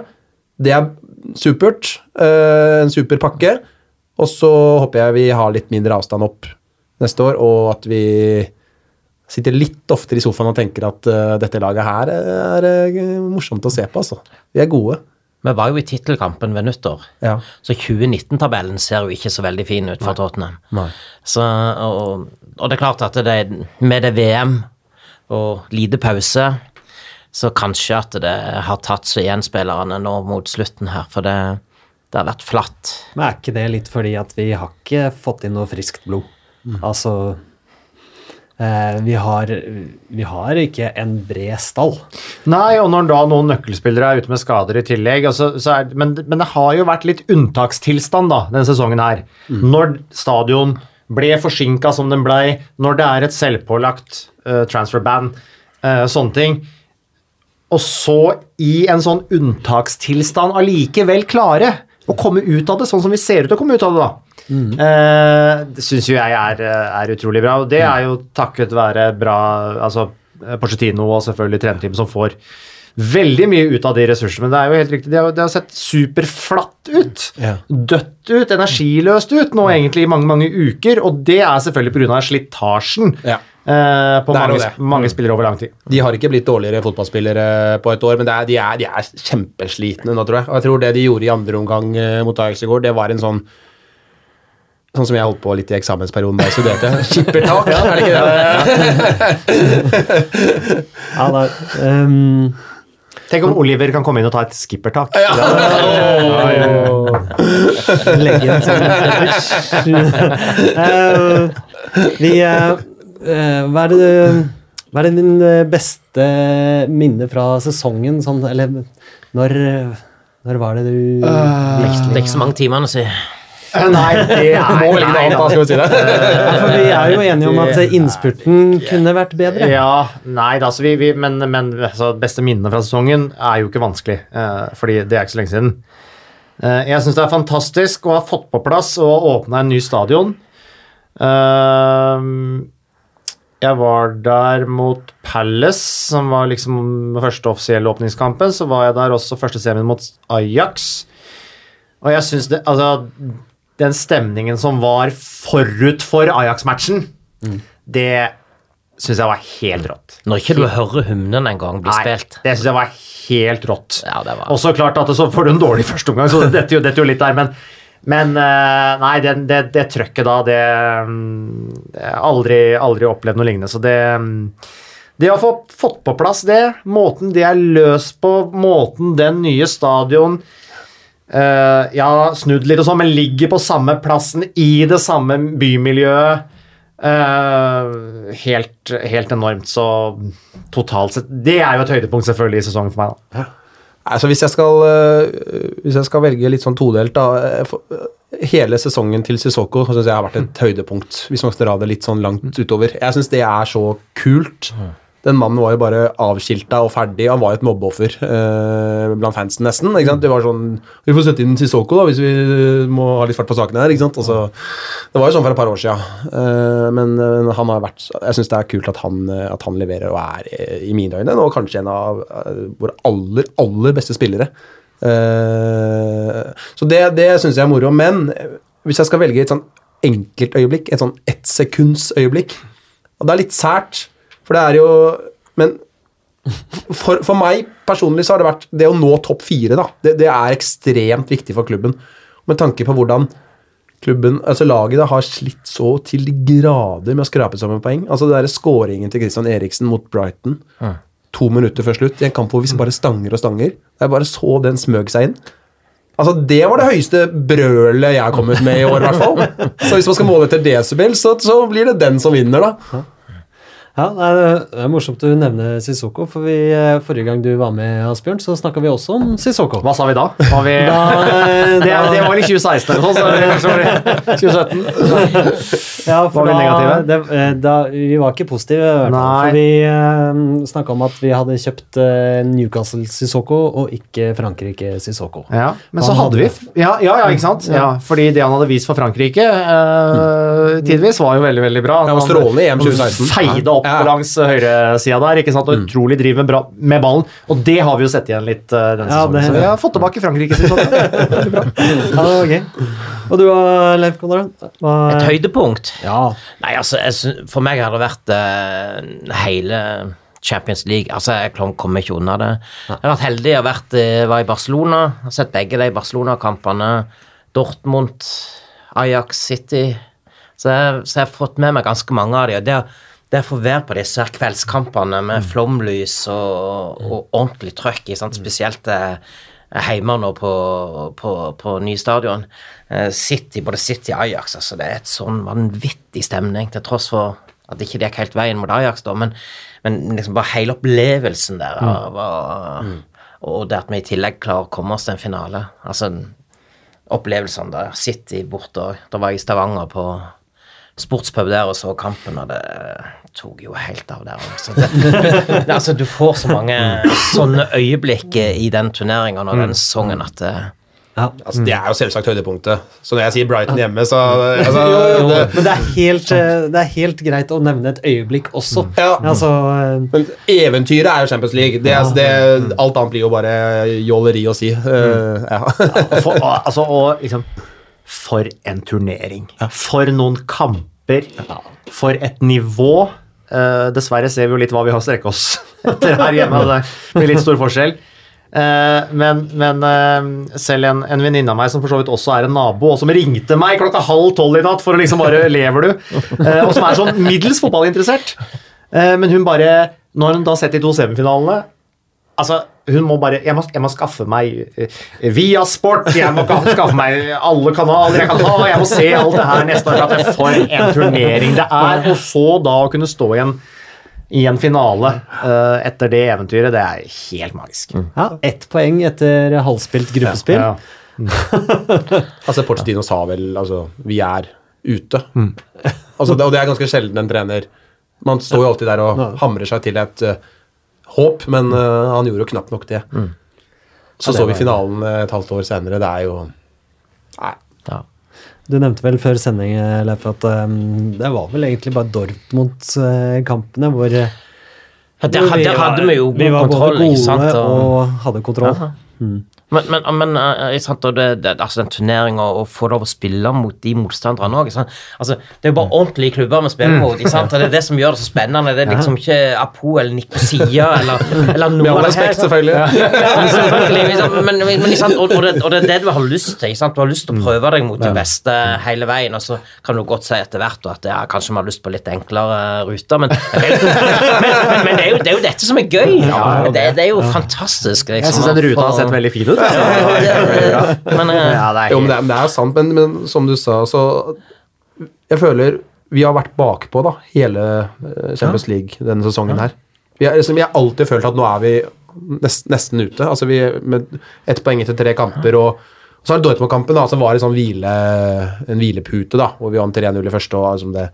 det er supert. eh, en super pakke. Og så håper jeg vi har litt mindre avstand opp neste år, og at vi sitter litt oftere i sofaen og tenker at uh, dette laget her er eh, morsomt å se på, altså. Vi er gode. Vi var jo i tittelkampen ved nyttår, Ja. så 2019-tabellen ser jo ikke så veldig fin ut for Tottenham. Nei. Så, og, og det er klart at det, med det VM og lite pause, så kanskje at det har tatt seg igjen spillerne nå mot slutten her, for det, det har vært flatt. Men er ikke det litt fordi at vi har ikke fått inn noe friskt blod? Altså eh, vi, har, vi har ikke en bred stall. Nei, og når da noen nøkkelspillere er ute med skader i tillegg altså, så er, men, men det har jo vært litt unntakstilstand da, denne sesongen her. Når stadion ble forsinka som den blei, når det er et selvpålagt uh, transfer ban, uh, sånne ting. Og så i en sånn unntakstilstand allikevel klare å komme ut av det, sånn som vi ser ut til å komme ut av det, da. Eh, det syns jo jeg er, er utrolig bra, og det er jo takket være bra altså Porcetino og selvfølgelig trenerteamet som får veldig mye ut av de ressursene. Men det er jo helt riktig, det har, de har sett superflatt ut. Ja. Dødt ut, energiløst ut nå egentlig i mange, mange uker, og det er selvfølgelig pga. slitasjen Ja. eh, på mange, mange spillere over lang tid. De har ikke blitt dårligere fotballspillere på et år, men det er, de, er, de er kjempeslitne nå, tror jeg. Og jeg tror det de gjorde i andre omgang eh, mot Ajax i går, det var en sånn Sånn som jeg holdt på litt i eksamensperioden da jeg studerte. Skippertak, er det ikke det? Ja, da, ehm, Tenk om Oliver kan komme inn og ta et skippertak. legge en sånn Eh, Vi eh, eh, Hva er det Hva er det din eh, beste minne fra sesongen? Sånn, eller når Når var det du Det er ikke så mange timene, si. Nei, det Må velge noe annet, da, da. skal vi si det. For vi er jo enige om at innspurten kunne vært bedre. Ja, nei da, så vi, vi, men, men altså, beste minnene fra sesongen er jo ikke vanskelig, eh, fordi det er ikke så lenge siden. Eh, jeg syns det er fantastisk å ha fått på plass og åpna en ny stadion. Eh, jeg var der mot Palace, som var liksom den første offisielle åpningskampen. Så var jeg der også første semien mot Ajax. Og jeg syns det Altså, den stemningen som var forut for Ajax-matchen, det syns jeg var helt rått. Når ikke du hører hymnen engang bli Nei, spilt. det syns jeg var helt rått. Ja, det var Og så klart at så får du en dårlig førsteomgang, så det detter jo, detter jo litt der, men men eh, nei, det, det, det trøkket da, det, mm, jeg aldri, aldri opplevd noe lignende. Så det mm, Det å få fått på plass det, måten det er løst på, måten den nye stadion eh, Ja, snudd litt og sånn, men ligger på samme plassen i det samme bymiljøet. Uh, helt, helt enormt. Så totalt sett Det er jo et høydepunkt selvfølgelig i sesongen for meg. da. Altså, hvis, jeg skal, uh, hvis jeg skal velge litt sånn todelt, da for- Hele sesongen til Sissoko syns jeg har vært et høydepunkt, hvis man skal dra det litt sånn langt utover. Jeg syns det er så kult. Den mannen var jo bare avskilta og ferdig. Han var jo et mobbeoffer eh, blant fansen, nesten. Ikke sant? Det var sånn Vi får sette inn Sissoko, da, hvis vi må ha litt fart på sakene her. Ikke sant? Altså, det var jo sånn for et par år siden. Eh, men men, han har vært Jeg syns det er kult at han, øh, at han leverer og er, øh, i mine øyne, nå kanskje en av våre aller, aller beste spillere. Eh, så det, det syns jeg er moro. Men hvis jeg skal velge et sånn enkeltøyeblikk, et sånn ettsekundsøyeblikk Og det er litt sært, for det er jo Men for, for meg personlig så har det vært det å nå topp fire, da. Det, det er ekstremt viktig for klubben. Med tanke på hvordan klubben, altså laget da, har slitt så til de grader med å skrape sammen poeng. Altså det Skåringen til Christian Eriksen mot Brighton to minutter før slutt i en kamp hvor vi bare stanger og stanger. Jeg bare så den smøg seg inn. Altså, Det var det høyeste brølet jeg har kommet med i år, i hvert fall. Så hvis man skal måle etter desibel, så, så blir det den som vinner, da. Ja, det er, det er morsomt du nevner Sissoko, for vi, eh, forrige gang du var med, Asbjørn, så snakka vi også om Sissoko. Hva sa vi da? Var vi, Da, det, det var vel i 2016 eller noe sånt? så var det 2017. Ja, for Var vi da, negative? det, eh, da, vi var ikke positive, hvert fall. Nei. For vi uh, snakka om at vi hadde kjøpt eh, Newcastle Sissoko og ikke Frankrike Sissoko. Ja, men så hadde vi ja, ja, ja, ikke sant? Ja, fordi det han hadde vist for Frankrike uh, tidvis, var jo veldig veldig bra. Ja, og strålende i EM 2016. Feide opp Ja. langs høyresida der, ikke sant? og utrolig driv med, bra, med ballen. Og det har vi jo sett igjen litt eh, denne Ja, sesongen. det- Så vi har fått tilbake Frankrike. Veldig bra. Ja, det var gøy. Og du, Leif Konrad? Et høydepunkt? Ja. Nei, altså, jeg, for meg har det vært uh, hele Champions League. Altså, Jeg kom- kommer ikke unna det. Jeg har vært heldig. Jeg har vært, eh, var i Barcelona. Jeg har sett begge de Barcelona-kampene. Dortmund, Ajax City. Så jeg, så jeg har fått med meg ganske mange av de, og det, å- det å få være på disse kveldskampene med flomlys og, og ordentlig trøkk, spesielt eh, hjemme nå på, på, på nye stadion. Eh, City, både City og Ajax, altså det er et sånn vanvittig stemning, til tross for at det ikke gikk helt veien mot Ajax, da, men, men liksom bare hele opplevelsen der av å- Og det at vi i tillegg klarer å komme oss til en finale. Altså opplevelsene der. City borte òg. Da var jeg i Stavanger på sportspub der og så kampen, og det tok jo helt av der. Det, det, altså du får så mange sånne øyeblikk i den turneringa og den sesongen at det, Ja. Altså, det er jo selvsagt høydepunktet. Så når jeg sier Brighton hjemme, så altså, Jo, jo, det, men det er, helt, eh, det er helt greit å nevne et øyeblikk også. Ja. Altså, eh, Men eventyret er jo Champions League. Det, altså, det, alt annet blir jo bare jåleri å si. Uh, ja. For, altså, og liksom For en turnering. For noen kamper. For et nivå. Uh, dessverre ser vi jo litt hva vi har strekket oss etter her hjemme. Det blir litt stor forskjell. Uh, men men uh, selv en, en venninne av meg som for så vidt også er en nabo, og som ringte meg klokka halv tolv i natt for å liksom bare Lever du? Og som er sånn middels fotballinteressert. Men hun bare Når hun da setter sett de to semifinalene Altså, hun må bare Jeg må, jeg må skaffe meg via sport, jeg må skaffe meg alle kanaler jeg kan ha, jeg må se alt det her neste år. for at For en turnering det er. Og så da å kunne stå i en, i en finale uh, etter det eventyret, det er helt magisk. ja, ett poeng etter halvspilt gruppespill. Ja. Altså, Porcetino sa vel altså, vi er ute. Altså, det, og det er ganske sjelden en trener Man står jo alltid der og hamrer seg til et eh, håp, men uh, han gjorde jo knapt nok det. Så så vi finalen eh, et halvt år senere. Det er jo Nei. ja. Du nevnte vel før sending eh, Leif, at um, det var vel egentlig bare Dortmund-kampene hvor Ja, Der, hvor der hadde vi jo vi var både kontroll, ikke sant? gode Og, og hadde kontroll. Aha. Men, men, men eh, sant, og det, det, altså den turneringa, å få lov å spille mot de motstanderne òg altså, Det er jo bare ordentlige klubber vi spiller mot. Ikke Det er det som gjør det så spennende. Det er liksom ikke Apo eller Nikosia eller, eller noe av det respekt, selvfølgelig. Ja, Ja, men, men, sant? Og, og, det, og det er det du har lyst til. Sant? Du har lyst til å prøve deg mot de beste hele veien, og så kan du godt si etter hvert at ja, kanskje vi har lyst på litt enklere ruter, men, men, men, men det, er jo, det er jo dette som er gøy. Det, det er jo fantastisk. Jeg Liksom, syns den ruta har sett veldig fin ut. Ja, det- det- Men Ja, det er Jo, men det, er- men det er sant, men, men som du sa, så Jeg føler vi har vært bakpå da, hele eh, Champions League denne sesongen her. Vi har, liksom, vi har alltid følt at nå er vi nest, nesten ute. Altså vi med ett poeng etter tre kamper. og så har Dortmund-kampen da, så var det sånn hvile, en hvilepute, da, hvor vi vant 3-0 i første. og liksom det,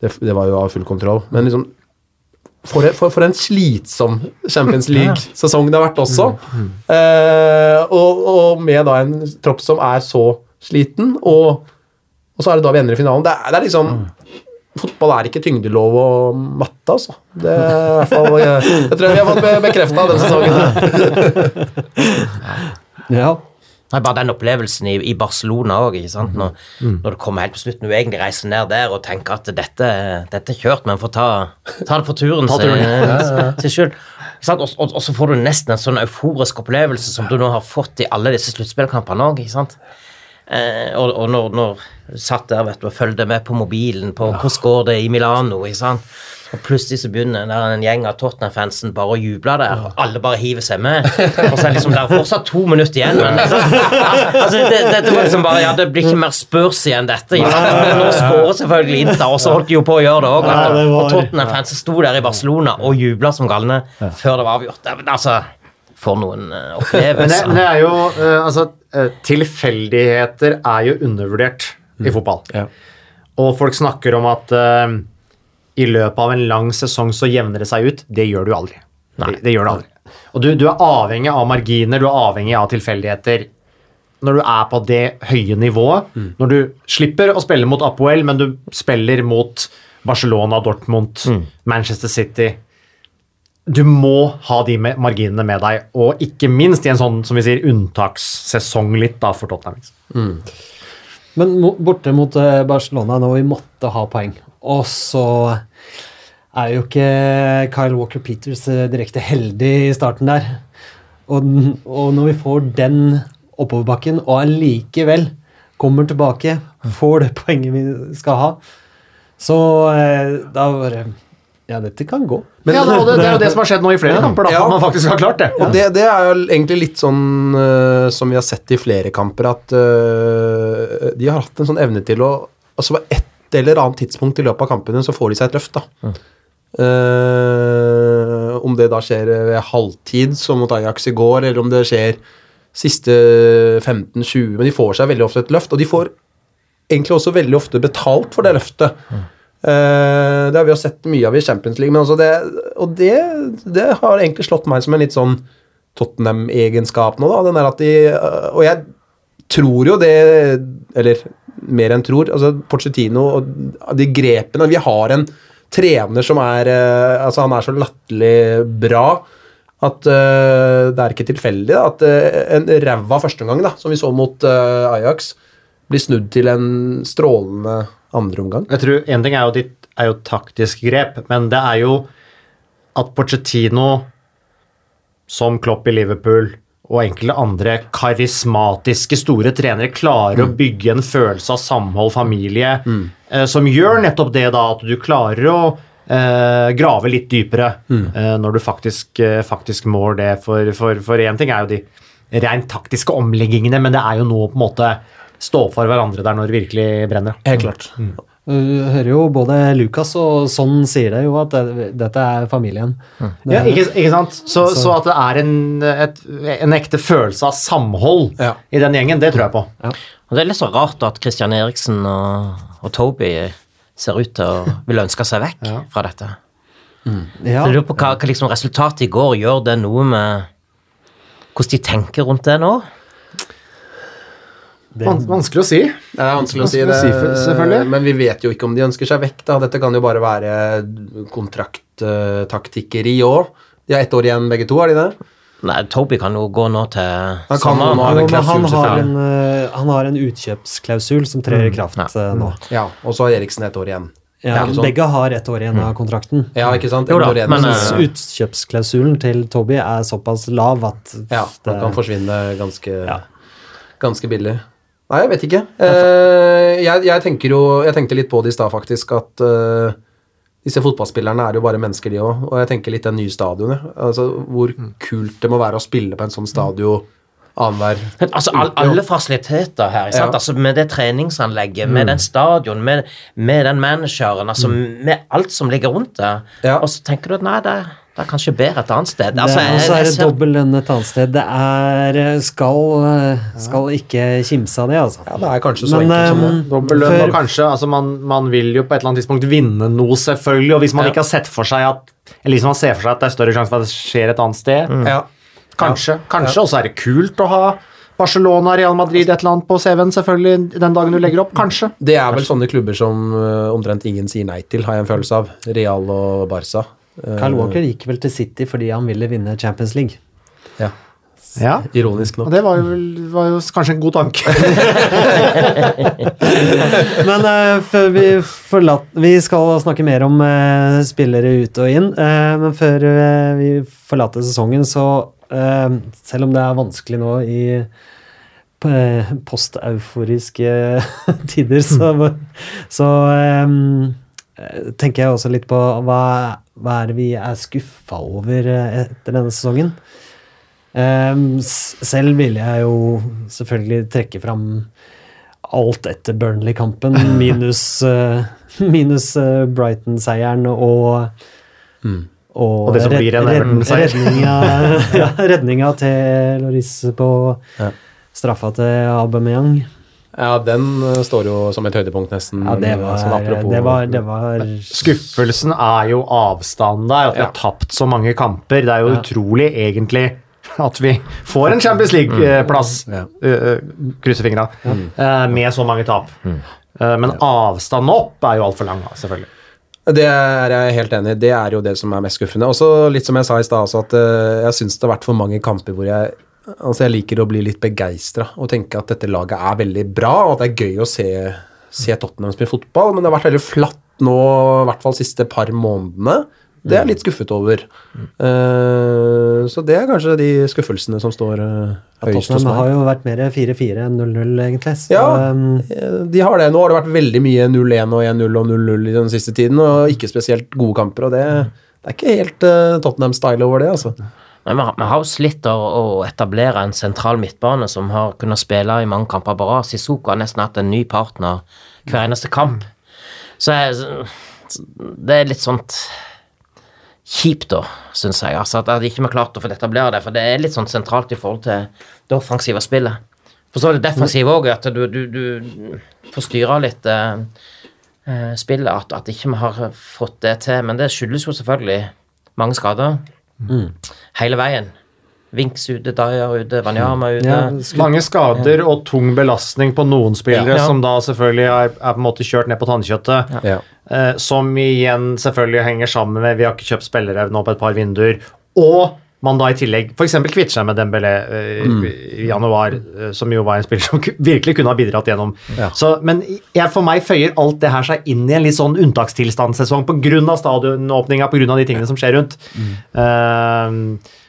det, det var jo av full kontroll. Men liksom for, for, for en slitsom Champions League-sesong det har vært også. Eh, og, og med da en tropp som er så sliten, og, og så er det da vi ender i finalen. Det er, det er liksom Fotball er ikke tyngdelov og matte, altså. Det er i hvert fall Jeg, Jeg tror vi har fått be- bekrefta den sesongen. Ja. Nei, bare den opplevelsen i, i Barcelona òg, når, når du kommer helt på slutten. Du egentlig reiser ned der og tenker at dette, dette er kjørt, men får ta, ta det for turen sin skyld. Og, og, og så får du nesten en sånn euforisk opplevelse som du nå har fått i alle disse sluttspillkampene òg. Eh, og og når, når du satt der vet du, og fulgte med på mobilen på hvordan går det i Milano, ikke sant? Og plutselig så begynner en gjeng av Tottenham-fansen bare å juble der, og alle bare hiver seg med. Og så er liksom, det er fortsatt to minutter igjen, men altså, det, dette var liksom bare, ja, det blir ikke mer spørs igjen dette. nå skårer selvfølgelig Inter, og så holdt de jo på å gjøre det òg. Det var- Og Tottenham-fansen sto der i Barcelona og jubla som galne før det var avgjort. Altså, for noen opplevelser. Men det, det er jo eh, Altså, eh, tilfeldigheter er jo undervurdert i fotball. Ja. Og folk snakker om at eh, i løpet av en lang sesong så jevner det seg ut. Det gjør du aldri. Det, det gjør du aldri. Og du, du er avhengig av marginer, du er avhengig av tilfeldigheter. Når du er på det høye nivået, når du slipper å spille mot Apoel, men du spiller mot Barcelona, Dortmund, Manchester City Du må ha de marginene med deg, og ikke minst i en sånn som vi sier, unntakssesong litt da for Tottenham. Men Men borte mot eh, Barcelona, når vi måtte ha poeng, og så er jo ikke Kyle Walker Peters eh, direkte heldig i starten der. Og, og når vi får den oppoverbakken, og allikevel kommer tilbake, får det poenget vi skal ha, så eh, da bare Ja, dette kan gå. ja, det, det er jo det som har skjedd nå i flere kamper, da. Ja. Man faktisk har klart det. Og det, det er jo egentlig litt sånn uh, som vi har sett i flere kamper, at uh, de har hatt en sånn evne til å Altså på et eller annet tidspunkt i løpet av kampene så får de seg et løft, da. Eh, om det da skjer ved halvtid, som mot Ajax i går, eller om det skjer siste 15-20 Men de får seg veldig ofte et løft, og de får egentlig også veldig ofte betalt for det løftet. Uh, det har vi jo sett mye av i Champions League, men altså det, og det, det har egentlig slått meg som en litt sånn Tottenham-egenskap nå, da. Den der at de øh, Og jeg tror jo det Eller mer enn tror. altså Pochettino og de grepene Vi har en trener som er øh, Altså, han er så latterlig bra at uh, det er ikke tilfeldig da, at uh, en ræva førsteomgang, som vi så mot uh, Ajax, blir snudd til en strålende andreomgang. Jeg tror En ting er jo, ditt, er jo taktisk grep, men det er jo at Pochettino, som Klopp i Liverpool og enkelte andre karismatiske store trenere klarer å bygge en følelse av samhold, familie, eh, som gjør nettopp det da at du klarer å Uh, grave litt dypere eh, når du faktisk, uh, faktisk må det. For, én ting er jo de rent taktiske omleggingene, men det er jo noe å på en måte stå for hverandre der når det virkelig brenner. Helt klart. Du hører jo både Lukas og sånn sier det jo, at det, dette er familien. Det Ja, ikke, ikke sant? Så, så at det er en, et, en ekte følelse av samhold Ja. i den gjengen, det tror jeg på. Og Det er litt så rart at Christian Eriksen og, og Toby ser ut til å ville ønske seg vekk fra dette. ja. Så jeg lurer på hva, hva liksom resultatet i går gjør det noe med hvordan de tenker rundt det nå? Van, vanskelig å si. Det er vanskelig å si det, si, for- selvfølgelig. men vi vet jo ikke om de ønsker seg vekk. da. Dette kan jo bare være kontrakttaktikkeri òg. De har ett år igjen begge to, har de det? Nei, Toby kan jo gå nå til kan sommeren. nå han, har en, eh, han har en utkjøpsklausul som trer i kraft eh, nå. Ja, Og så har Eriksen ett år igjen. Ja, sånn? begge har ett år igjen av kontrakten. Ja, ikke sant? Jo da, igjen, men, så- eh, Utkjøpsklausulen til Toby er såpass lav at ja, det, kan forsvinne ganske, Ja. ganske billig. Nei, jeg vet ikke. Eh, jeg, jeg tenker jo Jeg tenkte litt på det i stad, faktisk, at eh, disse fotballspillerne er jo bare mennesker, de òg. Og jeg tenker litt det nye stadionet. Altså, hvor kult det må være å spille på en sånn stadion annenhver Altså all, alle fasiliteter her? Ja. Altså, med det treningsanlegget, med den stadion, med, med den manageren, altså med alt som ligger rundt det. Ja. Og så tenker du at nei, det, det er kanskje bedre et annet sted. det, Altså, det, er, jeg- er det ser- dobbel lønn et annet sted. Det er Skal, skal ikke kimse av det, altså. Ja, det er kanskje så Men enkelt som det. eh, Dobbel lønn, før- og kanskje altså man, man vil jo på et eller annet tidspunkt vinne noe, selvfølgelig. Og hvis man Ja. ikke har sett for seg at Eller hvis man ser for seg at det er større sjanse for at det skjer et annet sted, Ja. kanskje. Kanskje. Og så er det kult å ha Barcelona, Real Madrid, et eller annet på CV-en, selvfølgelig, den dagen du legger opp. Kanskje. Det er vel sånne klubber som eh, omtrent ingen sier nei til, har jeg en følelse av. Real og Barca. Eh, Kyle Walker gikk vel til City fordi han ville vinne Champions League. Ja, Ja. ironisk Og nok. det var jo, vel- var jo kanskje en god tanke. Men uh, før vi forlater Vi skal snakke mer om uh, spillere ut og inn, Uh, men før eh, vi forlater sesongen, så eh, Selv om det er vanskelig nå i eh, posteuforiske tider, så, så eh, tenker jeg også litt på hva, hva er det vi er skuffa over eh, etter denne sesongen. Ehm, selv vil jeg jo selvfølgelig trekke fram alt etter Burnley-kampen, minus, eh, minus eh, Brighton-seieren og og, Og det som blir en Everton-seier. redninga, ja, redninga til Loris på Ja. straffa til Aubameyang. Ja, den eh, står jo som et høydepunkt, nesten. Ja, det var, sånn apropos- det var, det var Skuffelsen er jo avstanden der, at vi Ja. har tapt så mange kamper. Det er jo utrolig, egentlig, at vi får en Champions League-plass. Ja. Krysser fingra. eh, Med så mange tap. Eh, Men avstanden opp er jo altfor lang, selvfølgelig. Det er jeg helt enig i. Det er jo det som er mest skuffende. Også litt som jeg sa i stad, at eh, jeg syns det har vært for mange kamper hvor jeg Altså jeg liker å bli litt begeistra og tenke at dette laget er veldig bra, og at det er gøy å se, se Tottenham spille fotball, men det har vært veldig flatt nå, i hvert fall de siste par månedene. Det er jeg litt skuffet over. Eh, så det er kanskje de skuffelsene som står uh, høyest hos Tottenham har jo vært mer 4-4 enn 0-0, egentlig. Så, Ja, um, eh, de har det. Nå har det vært veldig mye 0-1 og 1-0 og 0-0 i den siste tiden, og ikke spesielt gode kamper. og Det, det er ikke helt uh, Tottenham-style over det, altså. Vi har, jo slitt å, etablere en sentral midtbane som har kunnet spille i mange kamper på rad. Sissoko har nesten hatt en ny partner hver eneste kamp. Så jeg, det er litt sånt kjipt, da, syns jeg. Altså At ikke har klart å få etablere det. For det er litt sånn sentralt i forhold til det offensive spillet. For så er det defensive òg, at du, du, du får litt eh, eh, spillet. At, at ikke vi har fått det til. Men det skyldes jo selvfølgelig mange skader hele veien. Vinks ute, Dyer ute, Wanyama ute. ja, Mange skader og tung belastning på noen spillere, Ja. som da selvfølgelig er, er på en måte kjørt ned på tannkjøttet. Ja. Eh, som igjen selvfølgelig henger sammen med Vi har ikke kjøpt spillere nå på et par vinduer. Og man da i tillegg f.eks. kvitter seg med Dembélé eh, i januar, uh, som jo var en spiller som virkelig kunne ha bidratt gjennom. Ja. Så, men jeg, for meg føyer alt det her seg inn i en litt sånn unntakstilstandssesong pga. stadionåpninga, pga. de tingene som skjer rundt. Eh,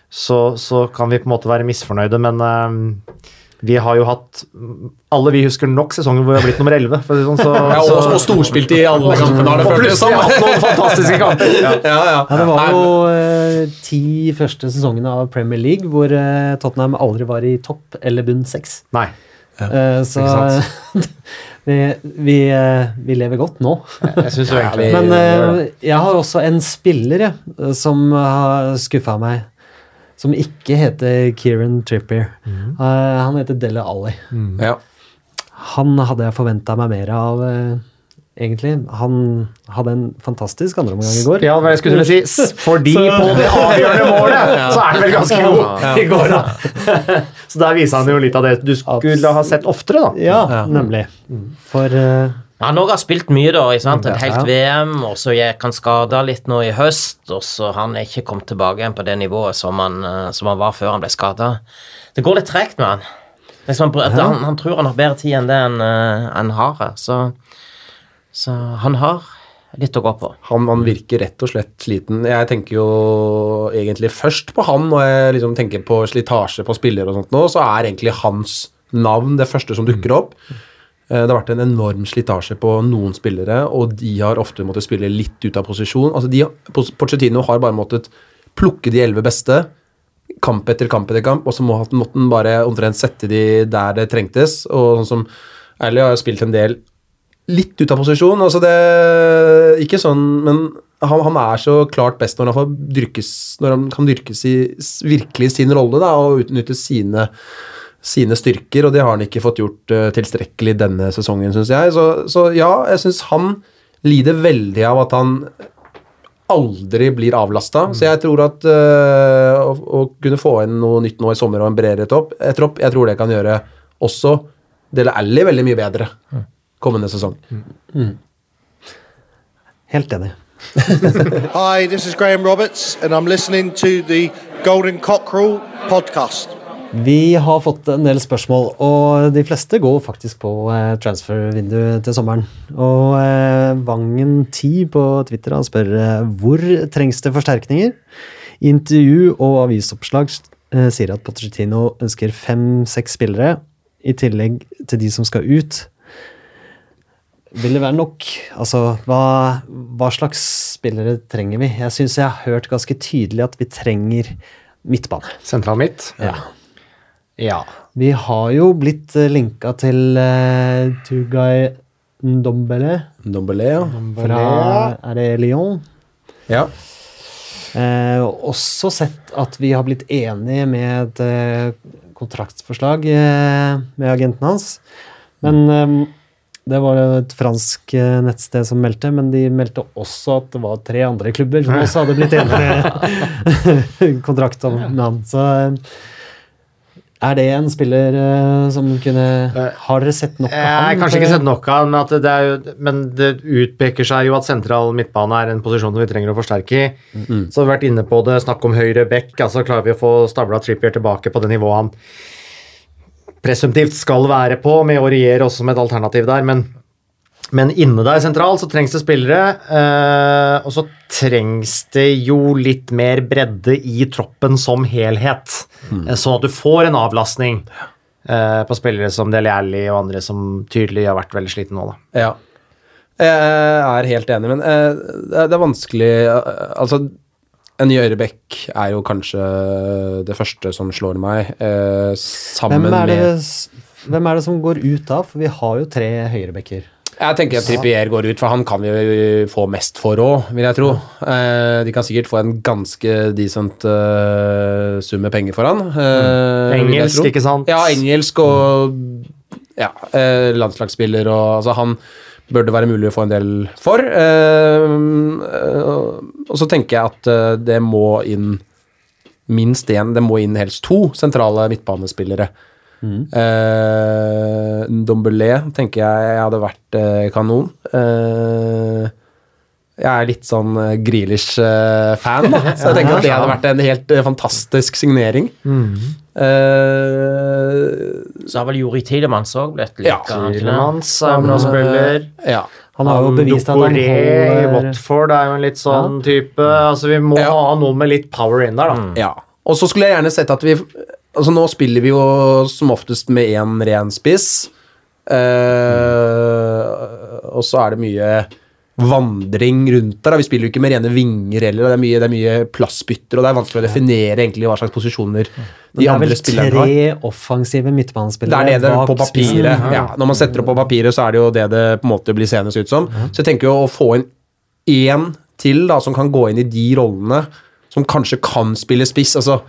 så, så kan vi på en måte være misfornøyde, men vi har jo hatt Alle vi husker nok sesonger hvor vi har blitt nummer 11. For sånn, så, Ja, og, og storspilt i alle kampene, har det og føltes plutselig som. hatt noen fantastiske kamper. Ja. Ja, ja. ja, det var jo eh, ti første sesongene av Premier League hvor eh, Tottenham aldri var i topp eller bunn seks. Nei. Eh, så vi, vi, eh, vi lever godt nå. Jeg syns jo egentlig Men eh, jeg har også en spiller jeg, som har skuffa meg. Som ikke heter Kieran Trippier. Mm. Uh, han heter Dele Alli. ja. Han hadde jeg forventa meg mer av, uh, egentlig. Han hadde en fantastisk andreomgang i går. Ja, hva jeg skulle til å si. Fordi Så- på det avgjørende målet, så er han vel ganske god i går, da. Så der viser han jo litt av det du skulle ha sett oftere, da. Ja, nemlig. For eh, Han òg har spilt mye, da. Ikke sant? Et helt VM, og så gikk han skada litt nå i høst. Og så han er ikke kommet tilbake igjen på det nivået som han, eh, som han var før han ble skada. Det går litt tregt med han. Liksom, han, han. Tror han har bedre tid enn det han, eh, han har. Så, så han har litt å gå på. Han, han virker rett og slett sliten. Jeg tenker jo egentlig først på han når jeg liksom tenker på slitasje på spillere og sånt nå, så er egentlig hans navn det første som dukker opp. Eh, Det har vært en enorm slitasje på noen spillere, og de har ofte måttet spille litt ut av posisjon. Altså de, Pochettino har bare måttet plukke de elleve beste, kamp etter kamp etter kamp, og så måtte han bare omtrent sette de der det trengtes. Og sånn som Erli har spilt en del litt ut av posisjon. altså det Ikke sånn, men han, han er så klart best når han, dyrkes, når han kan dyrkes i virkelig sin rolle da, og utnytte sine, sine styrker, og det har han ikke fått gjort uh, tilstrekkelig denne sesongen, syns jeg. Så, så ja, jeg syns han lider veldig av at han aldri blir avlasta. Så jeg tror at uh, å, å kunne få inn noe nytt nå i sommer og en bredere topp, eh, tropp, jeg tror det kan gjøre også Dele Alli veldig mye bedre kommende sesong. helt enig. Hi, this is Graham Roberts, and I'm listening to the Golden Cockerel podcast. Vi har fått en del spørsmål, og de fleste går faktisk på eh, transfervinduet til sommeren. Og eh, Vangen10 på Twitter spør eh, hvor trengs det forsterkninger. Intervju og avisoppslag eh, sier at Pochettino ønsker fem-seks spillere, i tillegg til de som skal ut. Vil det være nok? Altså, hva, hva slags spillere trenger vi? Jeg syns jeg har hørt ganske tydelig at vi trenger midtbane. Sentral midt. Ja. Ja. Vi har jo blitt eh, linka til uh, Tugay Ndombele Ndombele, ja. fra Er det Lyon? ja. Eh, også sett at vi har blitt enige med et eh, kontraktsforslag eh, med agenten hans. Men eh, det var jo et fransk eh, nettsted som meldte, men de meldte også at det var tre andre klubber som også hadde blitt enige med kontrakt om han. Så eh, er det en spiller uh, som kunne Har dere sett nok av Jeg har kanskje ikke sett nok av han, men, det er jo, men det utpeker seg jo at sentral midtbane er en posisjon vi trenger å forsterke i. Så vi har vært inne på det, snakk om høyre back. Altså klarer vi å få stabla Trippier tilbake på det nivået han presumptivt skal være på, med regjere også som et alternativ der. Men Men inne der sentralt så trengs det spillere, eh, og så trengs det jo litt mer bredde i troppen som helhet. Mm. Sånn at du får en avlastning eh, på spillere som Deli Alli og andre som tydelig har vært veldig slitne nå. Da. Ja. Jeg er helt enig, men eh, det er- vanskelig eh, Altså, en ny Ørebekk er jo kanskje det første som slår meg, eh, sammen Hvem det, med hvem er det som går ut da? For vi har jo tre høyrebacker. Jeg tenker at Trippier går ut, for han kan vi få mest for òg, vil jeg tro. Eh, de kan sikkert få en ganske decent eh, sum med penger for han. eh, Engelsk, ikke sant? Ja, engelsk og ja, landslagsspiller og altså han bør det være mulig å få en del for. Og så tenker jeg at det må inn minst én, det må inn helst to sentrale midtbanespillere. Eh, Dombelé tenker jeg hadde vært eh, kanon. Eh, jeg er litt sånn uh, Grealish-fan, da. Så jeg tenker at det hadde vært en helt eh, fantastisk signering. Eh, Så har vel Jori Tidemanns òg blitt Ja, like han, er spiller. ja. Har jo bevist at han i holder Watford er jo en litt sånn type Altså, vi må Ja. ha noe med litt power in der, da. Ja. Og så skulle jeg gjerne sett at vi Altså Nå spiller vi jo som oftest med én ren spiss. Uh, og så er det mye vandring rundt der. Da. Vi spiller jo ikke med rene vinger heller. Det er mye, det er mye plassbytter, og det er vanskelig å definere egentlig hva slags posisjoner de det er vel tre offensive Det midtbanespillere er det det på papiret. Ja, når man setter opp på papiret, så er det jo det det på en måte blir seende ut som. Så jeg tenker jo å få inn én til da, som kan gå inn i de rollene, som kanskje kan spille spiss. altså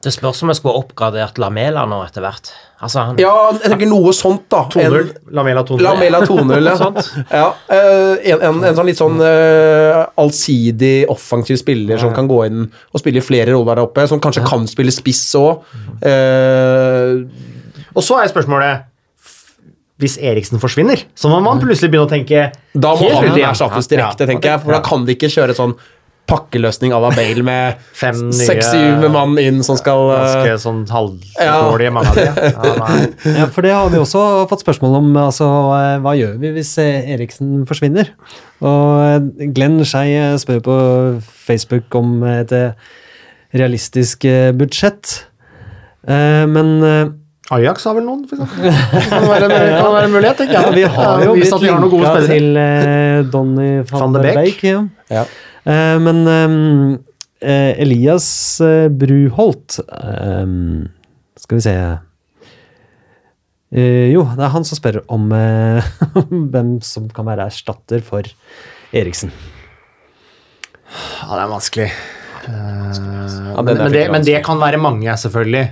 Det spørs om vi skulle oppgradert Lamela nå etter hvert. Altså, han, Ja, jeg tenker noe sånt, da. 2-0. Lamela 2-0. Lamela 2-0, ja. Ja. eh, en, en, en sånn litt sånn uh, allsidig offensiv spiller som kan gå inn og spille flere roller der oppe, som kanskje kan spille spiss òg. Og så er spørsmålet Hvis Eriksen forsvinner, så må man plutselig begynne å tenke da må han erstattes direkte, Ja. tenker jeg, for da kan de ikke kjøre sånn pakkeløsning à la Bale med Fem seks-syv mann inn som skal eh, Ganske sånn halvdårlige, mange av de. Ja. Ja, for det har vi også fått spørsmål om. altså, eh, Hva gjør vi hvis eh, Eriksen forsvinner? Og eh, Glenn Skei eh, spør på Facebook om et eh, realistisk eh, budsjett. Eh, Men eh, Ajax har vel noen, for eksempel. Kan være, kan være en mulighet, tenker jeg. ja, vi har jo blitt gode linka til eh, Donny van, Van de Beek. Beek. Ja. Eh, men ehm, eh, Elias eh, Bruholt ehm, Skal vi se Eh, Jo, det er han som spør om hvem som kan være erstatter for Eriksen. Ja, det er vanskelig. Eh, Ja, men, er men, det, men det kan være mange, selvfølgelig.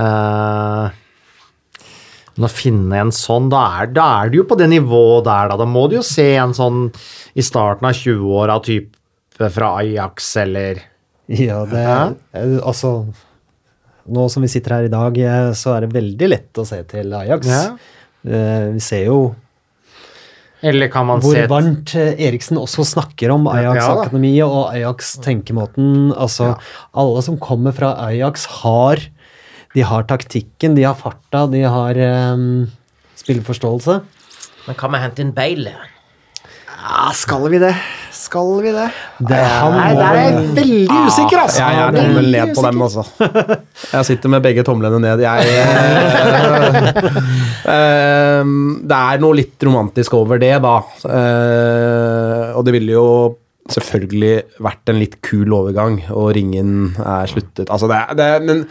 Eh, men å finne en sånn, da er, da er du jo på det nivået der, da. Da må du jo se en sånn i starten av 20-åra type fra Ajax eller Ja, det er, Altså Nå som vi sitter her i dag, eh, så er det veldig lett å se til Ajax. Ja. Eh, Vi ser jo Eller kan man hvor se varmt eh, Eriksen også snakker om Ajax-akademiet og Ajax-tenkemåten. Altså, alle som kommer fra Ajax, har De har taktikken, de har farta, de har um, spilleforståelse. Men kan vi hente inn Bale? Ja, skal vi det? Skal vi det? Det, han Nei, må der er jeg veldig usikker, altså. Jeg er tommel ned på den, altså. Jeg sitter med begge tomlene ned. Jeg uh, uh, Det er noe litt romantisk over det, da. Uh, og det ville jo selvfølgelig vært en litt kul overgang, og ringen er sluttet Altså, det, det Men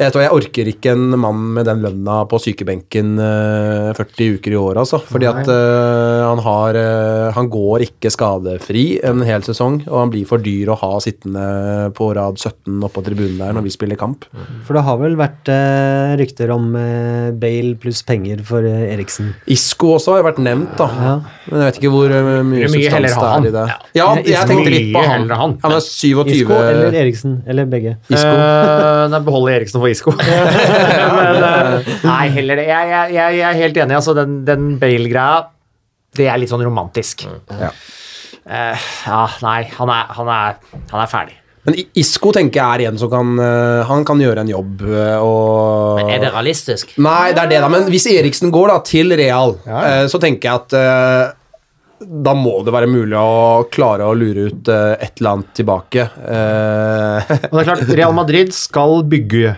jeg tror jeg orker ikke en mann med den lønna på sykebenken eh, 40 uker i året, altså. Fordi at uh, han har uh, Han går ikke skadefri en hel sesong, og han blir for dyr å ha sittende på rad 17 oppå tribunen der når vi spiller kamp. For det har vel vært uh, rykter om eh, Bale pluss penger for eh, Eriksen. Isko også har vært nevnt, da. Ja. Men jeg vet ikke hvor eh, mye mye substans det er i det. han. Ja, jeg tenkte litt på han. han. Er 27 Isko eller Eriksen, eller begge. Isko. Uh, nei, beholde Eriksen for Isco. Men, eh, nei, heller det. Jeg, jeg, jeg, jeg er helt enig. Altså, den, den Bale-greia, det er litt sånn romantisk. Ja. Uh, ja, nei, han er, han, er, han er ferdig. Men Isco tenker jeg er en som kan eh, Han kan gjøre en jobb. Og Men er det realistisk? Nei, det er det, da. Men hvis Eriksen går da til Real, eh, så tenker jeg at uh, da må det være mulig å klare å lure ut et eller annet tilbake. Eh, Og det er klart, Real Madrid skal bygge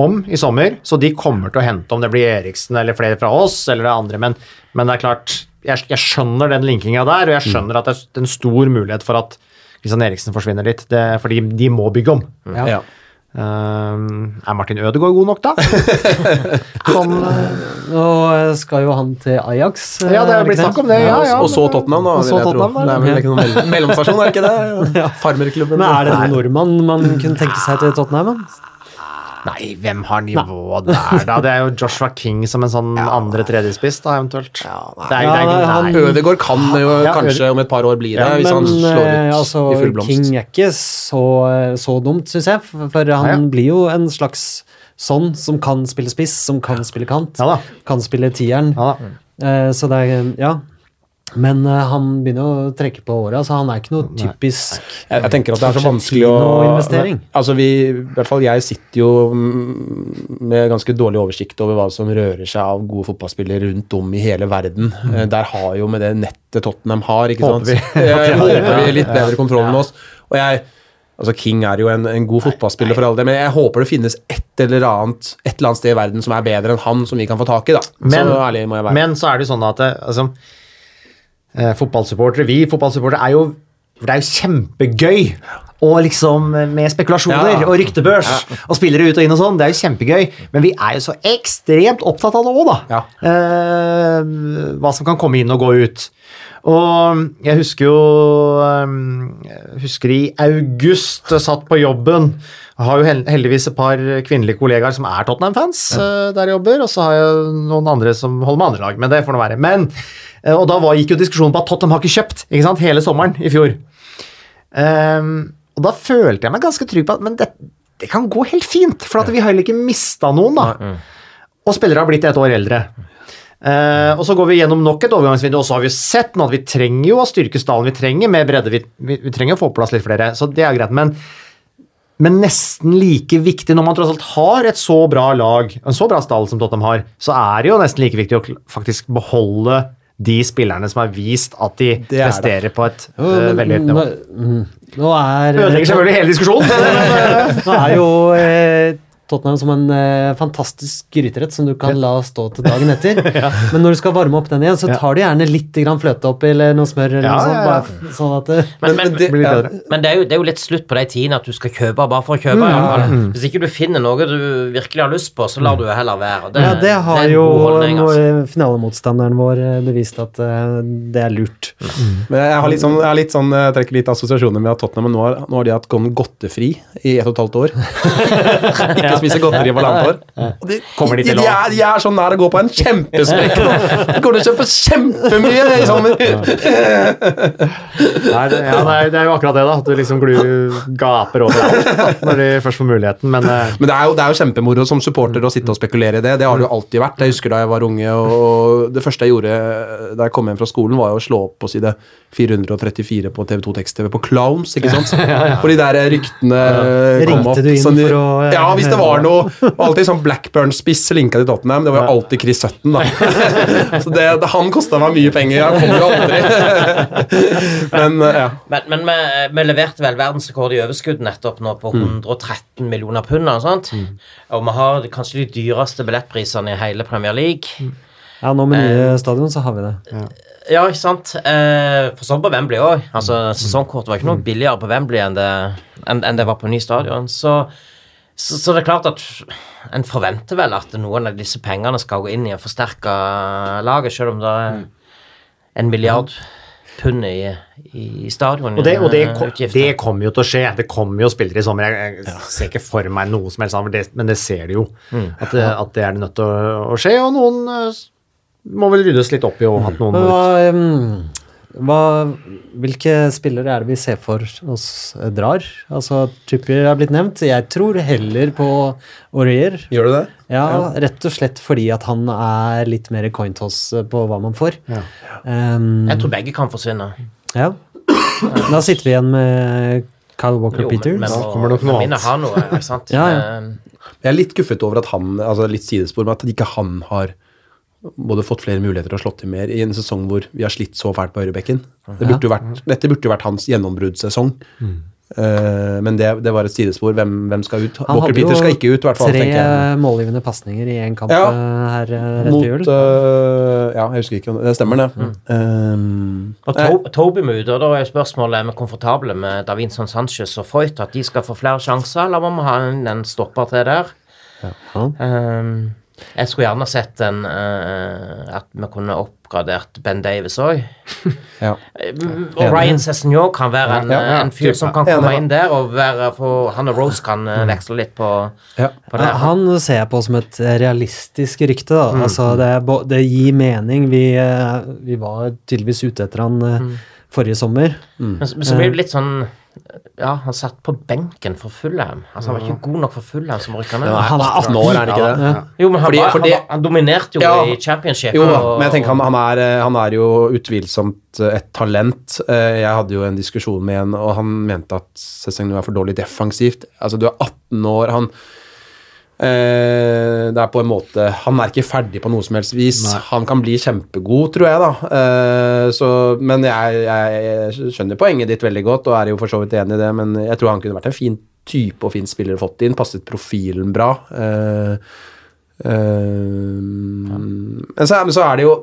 om i sommer, så de kommer til å hente om det blir Eriksen eller flere fra oss eller det andre, men, men det er klart, jeg, jeg skjønner den linkinga der, og jeg skjønner at det er en stor mulighet for at Kristian Eriksen forsvinner litt, det, fordi de må bygge om. ja. Um, er Martin Ødegaard god nok, da? Uh, Nå skal jo han til Ajax. eh, ja, det er har blitt snakk om det. Ja, ja, og så Tottenham, da. Vil så Tottenham, tro. Det er vel ikke noen mellom, mellomstasjon, er det ikke det? Farmerklubben. Men er det en nordmann man kunne tenke seg til Tottenham? Nei, hvem har nivået der, da? Det er jo Joshua King som en sånn andre-tredjespiss, da, eventuelt. det er, Ja, det er, han- nei. Ødegaard kan jo Ja, kanskje om et par år bli det, Ja, hvis han slår ut eh, altså, i full blomst. King er ikke så, så dumt, syns jeg. For han Ja, ja. blir jo en slags sånn som kan spille spiss, som kan spille kant. Ja. Kan spille tieren. Ja. Eh, så det er Ja. Men uh, han begynner å trekke på åra, så han er ikke noe typisk Jeg, jeg tenker at det er så vanskelig å. Altså vi, i hvert fall jeg sitter jo mm, med ganske dårlig oversikt over hva som rører seg av gode fotballspillere rundt om i hele verden. Eh, Der har jo med det nettet Tottenham har, ikke sant vi. Jeg håper vi litt bedre kontroll enn oss. Og jeg Altså King er jo en, en god fotballspiller for alle det, men jeg håper det finnes et eller annet et eller annet sted i verden som er bedre enn han, som vi kan få tak i. da. Men, så ærlig må jeg være. men så er det jo sånn at det, altså, eh, fotballsupportere, vi fotballsupportere, er jo det er jo kjempegøy og liksom med spekulasjoner Ja. og ryktebørs og spillere ut og inn og sånn. Det er jo kjempegøy, men vi er jo så ekstremt opptatt av det òg, da. Ja. Eh, hva som kan komme inn og gå ut. Og jeg husker jo eh, jeg husker i august, jeg satt på jobben. Jeg har jo heldigvis et par kvinnelige kollegaer som er Tottenham-fans eh, der jeg jobber, og så har jeg noen andre som holder med andre lag, men det får nå være. Men, eh, og da var, gikk jo diskusjonen på at Tottenham har ikke kjøpt ikke sant, hele sommeren i fjor. Um, og da følte jeg meg ganske trygg på at men det, det kan gå helt fint, for at vi har heller ikke mista noen, da. Og spillere har blitt et år eldre. Uh, og så går vi gjennom nok et overgangsvindu, og så har vi sett nå at vi trenger jo å styrke stallen. Vi trenger mer bredde, vi, vi, vi trenger å få på plass litt flere, så det er greit. Men, men nesten like viktig, når man tross alt har et så bra lag, en så bra stall som Tottenham har, så er det jo nesten like viktig å faktisk beholde de spillerne som har vist at de Det er det. presterer på et uh, veldig høyt nivå. nå, mm, nå er Ødelegger selvfølgelig hele diskusjonen. Nå er jo eh, Tottenham som en eh, fantastisk gryterett som du kan la stå til dagen etter. Men når du skal varme opp den igjen, så tar du gjerne litt grann fløte oppi eller noe smør. eller Ja, noe sånt, ja, ja. bare sånn at det, Men, men, det- blir ja. bedre. men det, er jo, det er jo litt slutt på de tidene at du skal kjøpe bare for å kjøpe. Mm, ja. fall. Hvis ikke du finner noe du virkelig har lyst på, så lar du det heller være. Det, ja, det har er en jo holdning, altså. finalemotstanderen vår eh, bevist at uh, det er lurt. Men jeg har litt sånn, jeg har litt sånn, jeg trekker litt assosiasjoner med at Tottenham nå har, nå har de hatt gått godtefri i ett og et halvt år. Ikke spise godteri i halvannet år. Og de, de de, de, er, de er så nær å gå på en kjempesprekk nå. De kommer til å kjøpe kjempemye i sommer. Nei, det, ja, det, er, det er jo akkurat det, da. At du liksom glu, gaper over alt når de først får muligheten. Men eh, Men det er, jo, det er jo kjempemoro som supporter å sitte og spekulere i det. Det har det jo alltid vært. Jeg husker da jeg var unge, og det første jeg gjorde da jeg kom hjem fra skolen, var jo å slå opp på side 434 på TV2 Tekst-TV på Clowns, ikke sant? Hvor de der ryktene kom Ringte opp. du inn sånn for å, eh, Ja, hvis det var noe Alltid sånn Blackburn-spiss linka til Tottenham. Det var jo alltid Chris Sutton, da. Så det, det, han kosta meg mye penger. Han kom jo aldri. Men eh, ja. Men, men vi, vi leverte vel verdensrekord i overskudd nettopp nå på 113 millioner pund. Og, sånt. og vi har kanskje de dyreste billettprisene i hele Premier League. Ja, nå med nye stadion så har vi det. Ja, ikke sant? Eh, for sånn på Wembley òg. Altså, sesongkort var ikke noe billigere på Wembley enn det, enn, enn det var på ny stadion. Så, så, så det er klart at en forventer vel at noen av disse pengene skal gå inn i å forsterke laget, selv om det er en milliard pund i, i stadion. Og det, og det, kom, det kommer jo til å skje. Det kommer jo spillere i sommer. Jeg, jeg ser ikke for meg noe som helst annet, men det ser de jo. At, det, at det er det nødt til å, å skje. Og noen eh, må vel ryddes litt opp i og at noen må ut. Hva, hvilke spillere er det vi ser for oss drar? Altså, Trippier har blitt nevnt. Jeg tror heller på Aurier. Gjør du det? Ja, rett og slett fordi at han er litt mer coin toss på hva man får. Um, Jeg tror begge kan forsvinne. ja. Da sitter vi igjen med Kyle Walker Jo, men- Peters. men kommer nok noe annet. Har noe, sant? Ja, ja. Eh, Jeg er litt guffet over at han, altså litt sidespor, men at ikke han har både fått flere muligheter og slått til mer i en sesong hvor vi har slitt så fælt på høyrebekken. Det burde jo vært, dette burde jo vært hans gjennombruddssesong. Eh, men det, det var et sidespor. Hvem, hvem skal ut? Han Walker Peter skal ikke ut, i hvert fall. Tre målgivende pasninger i én kamp Ja. eh, her eh, rett Mot jul. Uh, Ja, jeg husker ikke om det Det stemmer, det. Um, Og to Toby må ut, og da er spørsmålet er vi komfortable med Davinson Sanchez og Foyt, at de skal få flere sjanser, eller må vi ha en, en stopper til der? Ja. Um, jeg skulle gjerne sett en, uh, at vi kunne oppgradert Ben Davis òg. ja. Og Ryan Cessignon kan være en, Ja, ja, en fyr som kan komme inn der, og være, for han og Rose kan eh, veksle litt på, Ja. på det. Han ser jeg på som et eh, realistisk rykte. Da. Mm. Altså, det, er det gir mening. Vi, eh, vi var tydeligvis ute etter han eh, Mm. forrige sommer. Men, så- men så blir det litt sånn Ja, han satt på benken for Fulham. Altså, han var ikke god nok for Fulham som rykka ned. Ja, han var 18 år, er han ikke det? Jo, men han, Fordi- var, fordi- han, var, han dominerte jo Ja. i championship. Jo og- men jeg tenker han, han, er, eh, han er jo utvilsomt eh, et talent. Eh, Jeg hadde jo en diskusjon med en, og han mente at sesongen var for dårlig defensivt. Altså, du er 18 år, han eh, Det er på en måte Han er ikke ferdig på noe som helst vis. Han kan bli kjempegod, tror jeg, da. Eh, så, men jeg, jeg skjønner poenget ditt veldig godt, og er jo for så vidt enig i det, men jeg tror han kunne vært en fin type og fin spiller å fått inn. Passet profilen bra. Eh, eh, men, så, men så er det jo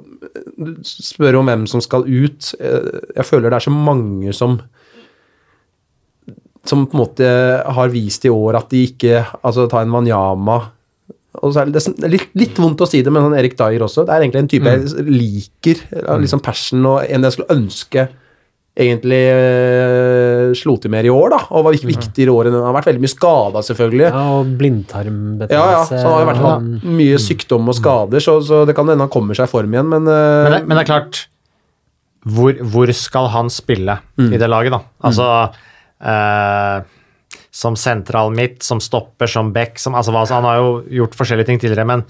Du spør om hvem som skal ut. Jeg føler det er så mange som som på en måte har vist i år at de ikke Altså, ta en Wanyama er det, det er litt, litt vondt å si det, men han Erik Dyer også. Det er egentlig en type jeg liker. Liksom passion og en jeg skulle ønske egentlig eh, slo til mer i år, da. Og var vik- viktigere i år enn Han har vært veldig mye skada, selvfølgelig. Ja, og blindtarmbetennelse. Ja, ja, så han har vært hatt mye sykdom og skader, så, så det kan hende han kommer seg i form igjen, men, eh, Men det, men det er klart hvor, hvor skal han spille Mm. i det laget, da? Altså eh, Som sentral midt, som stopper, som back som, altså, altså, Han har jo gjort forskjellige ting tidligere, men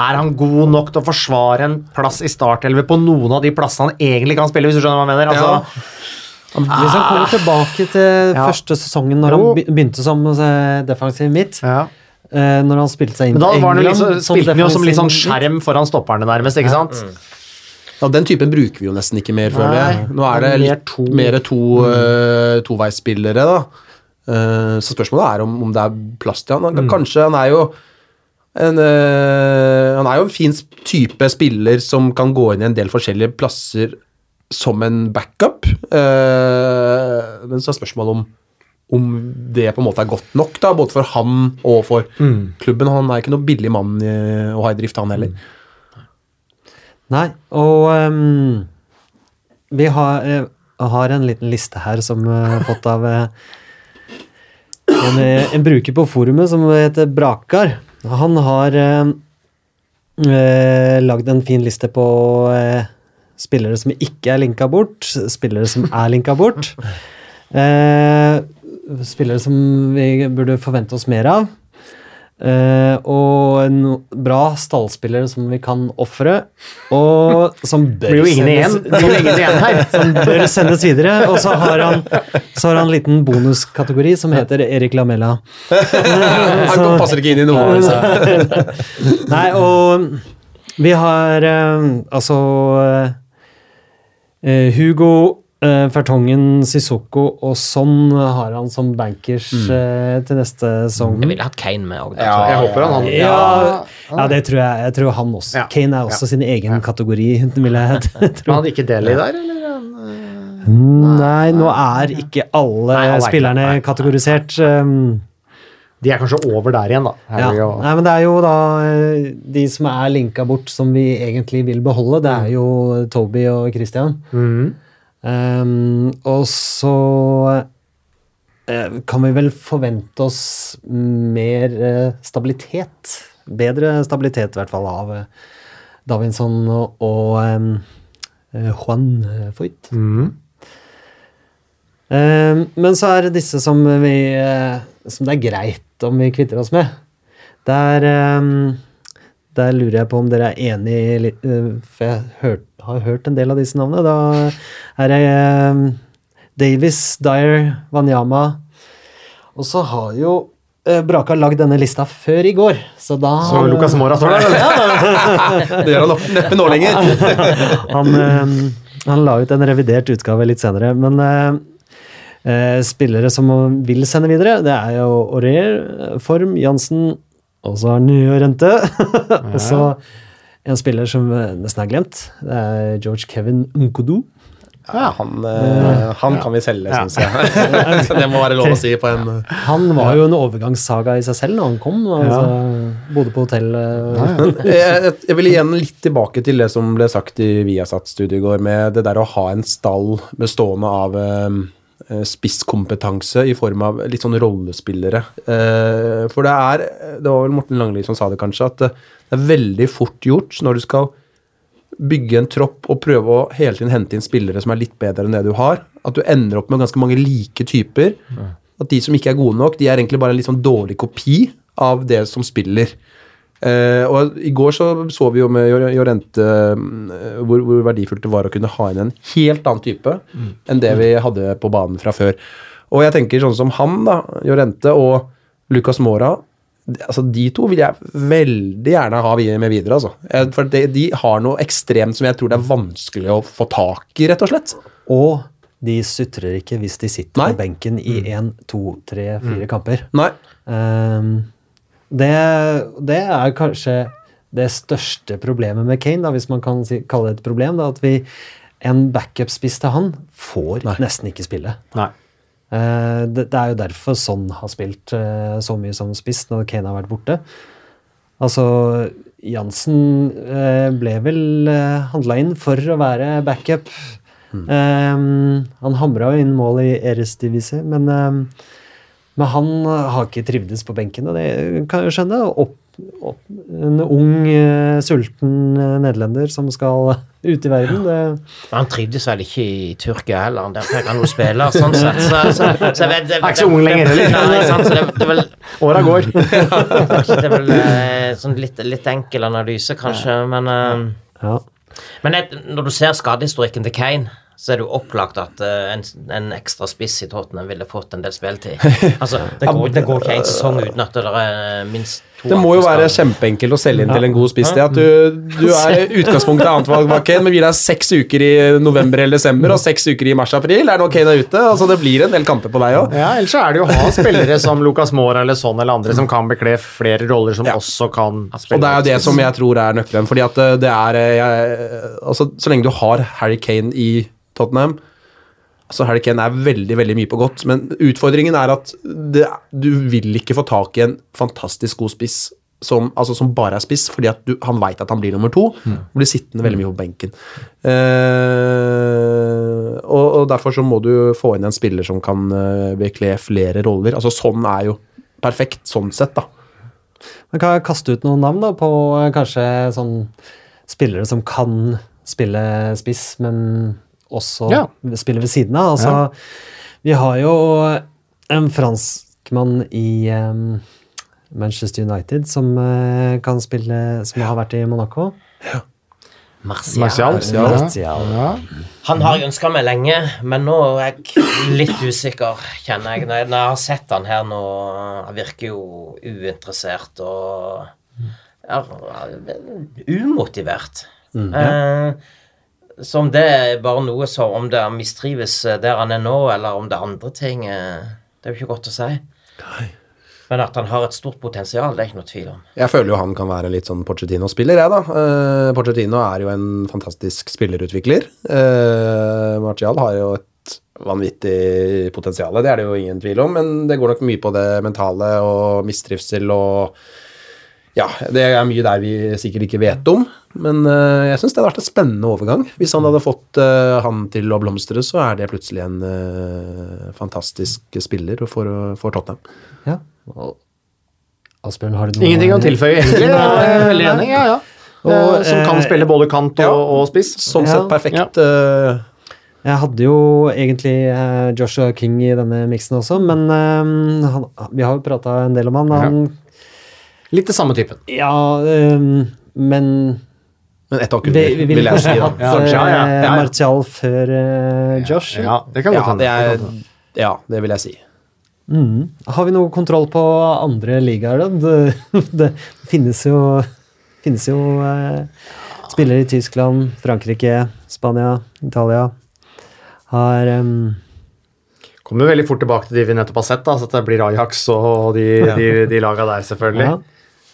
er han god nok til å forsvare en plass i startelver på noen av de plassene han egentlig kan spille, hvis du skjønner hva jeg mener? Altså, Hvis han kommer tilbake til Ja. første sesongen, når Jo. han begynte som eh, defensiv midt, ja. eh, når han spilte seg inn Men da var han jo liksom, spilte han jo som litt sånn skjerm foran stopperne, nærmest, ikke sant? Ja, Den typen bruker vi jo nesten ikke mer, føler jeg. Nå er det litt to. mer to, uh, toveisspillere, da. Uh, så spørsmålet er om, om det er plass til han. Mm. Kanskje han er jo en, uh, Han er jo en fin type spiller som kan gå inn i en del forskjellige plasser som en backup. Uh, men så er spørsmålet om om det på en måte er godt nok, da, både for han og for klubben. Han er ikke noe billig mann i, å ha i drift, han heller. Nei, og um, vi har, eh, har en liten liste her som har fått av eh, en, en bruker på forumet som heter Brakar. Han har eh, eh, lagd en fin liste på eh, spillere som ikke er linka bort, spillere som er linka bort. Eh, spillere som vi burde forvente oss mer av. Eh, og no, bra stallspiller som vi kan ofre, og som bør Blir jo ingen igjen. sendes- som bør sendes videre. Og så har han, så har han en liten bonuskategori som heter Erik Lamella. Han passer ikke inn i noe av disse. Nei, og vi har uh, altså uh, Hugo eh, Fertongen, Sissoko og sånn har han som bankers eh, til neste sesong. Jeg ville hatt Kane med òg. Jeg håper han, han Ja, ja, det tror jeg. Jeg tror han også. Ja. Kane er også sin egen kategori, vil jeg Men tro. hadde ikke Deli der, eller? Nei, nå er ikke alle Nei, er spillerne nei, nei. kategorisert. Um, De er kanskje over der igjen, da. ja. Og- Nei, men det er jo da eh, de som er linka bort, som vi egentlig vil beholde. Det er jo Toby og Christian. Mhm. Um, og så uh, kan vi vel forvente oss mer uh, stabilitet. Bedre stabilitet, i hvert fall, av uh, Davinson og, og em, eh, Juan Foyt. Mm. Um, men så er det disse som vi Som det er greit om vi kvitter oss med. Det um, der lurer jeg på om dere er enig i litt eh, For jeg hørt, har hørt en del av disse navnene. Da er det um, Davis, Dyer, Wanyama. Og så har jo eh, Braka lagd denne lista før i går, så da Så Lucas Mora står der, eller? Det gjør han neppe nå lenger. han, eh, han la ut en revidert utgave litt senere, men eh, eh, spillere som vil sende videre, det er jo Aurier, Form, Jansen, og så har han nye Rente. og så en spiller som nesten er glemt, det er George Kevin Nkodu. Ja, han, uh, han kan vi selge, syns jeg. det må være lov å si på en Han var jo en overgangssaga i seg selv når han kom. Altså, Bodde på hotell. eh, jeg, jeg vil igjen litt tilbake til det som ble sagt i Viasat-studio i går, med det der å ha en stall bestående av spisskompetanse i form av litt sånn rollespillere. Eh, for det er Det var vel Morten Langli som sa det, kanskje, at det, det er veldig fort gjort når du skal bygge en tropp og prøve å hele tiden hente inn spillere som er litt bedre enn det du har, at du ender opp med ganske mange like typer. At de som ikke er gode nok, de er egentlig bare en litt sånn dårlig kopi av det som spiller. Eh, og I går så, så vi jo med Jorente uh, hvor, hvor verdifullt det var å kunne ha inn en helt annen type enn det vi hadde på banen fra før. Og jeg tenker sånn som han, da, Jorente og Lucas Mora altså De to vil jeg veldig gjerne ha med videre. altså. For de, de har noe ekstremt som jeg tror det er vanskelig å få tak i, rett og slett. Og de sutrer ikke hvis de sitter Nei. på benken i én, to, tre, fire kamper. Nei. Ehm, det, det er kanskje det største problemet med Kane, da, hvis man kan si, kalle det et problem. Da, at vi, en backup-spiss til han får nesten ikke spille. Nei. Uh, det, det er jo derfor Son har spilt uh, så mye som spiss når Kane har vært borte. Altså, Jansen uh, ble vel uh, handla inn for å være backup. Eh, han hamra jo inn mål i Eres Divise, men, men han har ikke trivdes på benken, og det kan jeg skjønne. Opp, opp, en ung, eh, sulten eh, nederlender som skal ut i verden. Det, Han trivdes vel ikke i Tyrkia heller, der fikk han jo spille, sånn sett. Så, så, så jeg vet, det, Er ikke så ung lenger heller. Så er Åra går. det er vel eh, sånn litt, litt enkel analyse, kanskje, men eh, ja. Men når du ser skadehistorikken til Kane, så er det jo opplagt at eh, en, en ekstra spiss i Tottenham ville fått en del spilletid. Altså, det går, det går ikke en sesong uten at det er minst Det må jo være kjempeenkelt å selge inn til en god spiss. Det at du, du er utgangspunktet annetvalg bak Kane, men gir deg seks uker i november eller desember og seks uker i mars-april. Er nå Kane er ute. altså Det blir en del kamper på deg òg. Ja, Ellers så er det jo å ha spillere som Lucas Mora eller sånn eller andre som kan bekle flere roller, som også kan spille. Og det er jo det som jeg tror er nøkkelen. fordi at eh, det er eh, jeg, altså Så lenge du har Harry Kane i Tottenham altså Kane er veldig veldig mye på godt, men utfordringen er at det, du vil ikke få tak i en fantastisk god spiss som, altså som bare er spiss, fordi du, han veit at han blir nummer to. og Blir sittende veldig mye på benken. Eh, og, og Derfor så må du få inn en spiller som kan eh, bekle flere roller. altså Sånn er jo perfekt, sånn sett, da. Man kan kaste ut noen navn da, på eh, kanskje sånn spillere som kan spille spiss, men også Ja. spiller ved siden av. Altså, Vi har jo en franskmann i um, Manchester United som uh, kan spille Som har vært i Monaco. Martial. Martial. Martial. Ja. Han har jeg ønska meg lenge, men nå er jeg litt usikker, kjenner jeg. Når jeg, når jeg har sett han her nå, han virker jo uinteressert og ja, umotivert. Eh, så om det er bare noe som Om det mistrives der han er nå, eller om det er andre ting, eh, det er jo ikke godt å si. Nei. Men at han har et stort potensial, det er ikke noe tvil om. Jeg føler jo han kan være litt sånn Pochettino-spiller, jeg, da. Uh, Pochettino er jo en fantastisk spillerutvikler. Uh, Martial har jo et vanvittig potensial, det er det jo ingen tvil om, men det går nok mye på det mentale og mistrivsel og Ja, det er mye der vi sikkert ikke vet om, men uh, jeg syns det hadde vært en spennende overgang. Hvis han hadde fått uh, han til å blomstre, så er det plutselig en uh, fantastisk spiller for, for Tottenham. Ja. Og Asbjørn, har du noe Ingenting å tilføye, egentlig. Jeg er veldig enig. Ja, ja. Og, Eh, som kan eh, spille både kant og, ja. og spiss. Sånn Ja. sett perfekt. Ja. Jeg hadde jo egentlig eh, Joshua King i denne miksen også, men eh, han, vi har jo prata en del om han. han Litt det samme typen. Ja, um, men Men ett hakk Vi, under, vi vil jeg si. da. Ja, ja, ja, eh, ja. Martial før uh, Josh. Ja, det kan godt Ja, hende. det Det kan godt hende. ja, det vil jeg si. Har vi noe kontroll på andre ligaer, da? Det, det finnes jo, finnes jo eh, spillere i Tyskland, Frankrike, Spania, Italia. Har um, Kommer veldig fort tilbake til de vi nettopp har sett, da, så det blir Ajax og de, de, de laga der, selvfølgelig.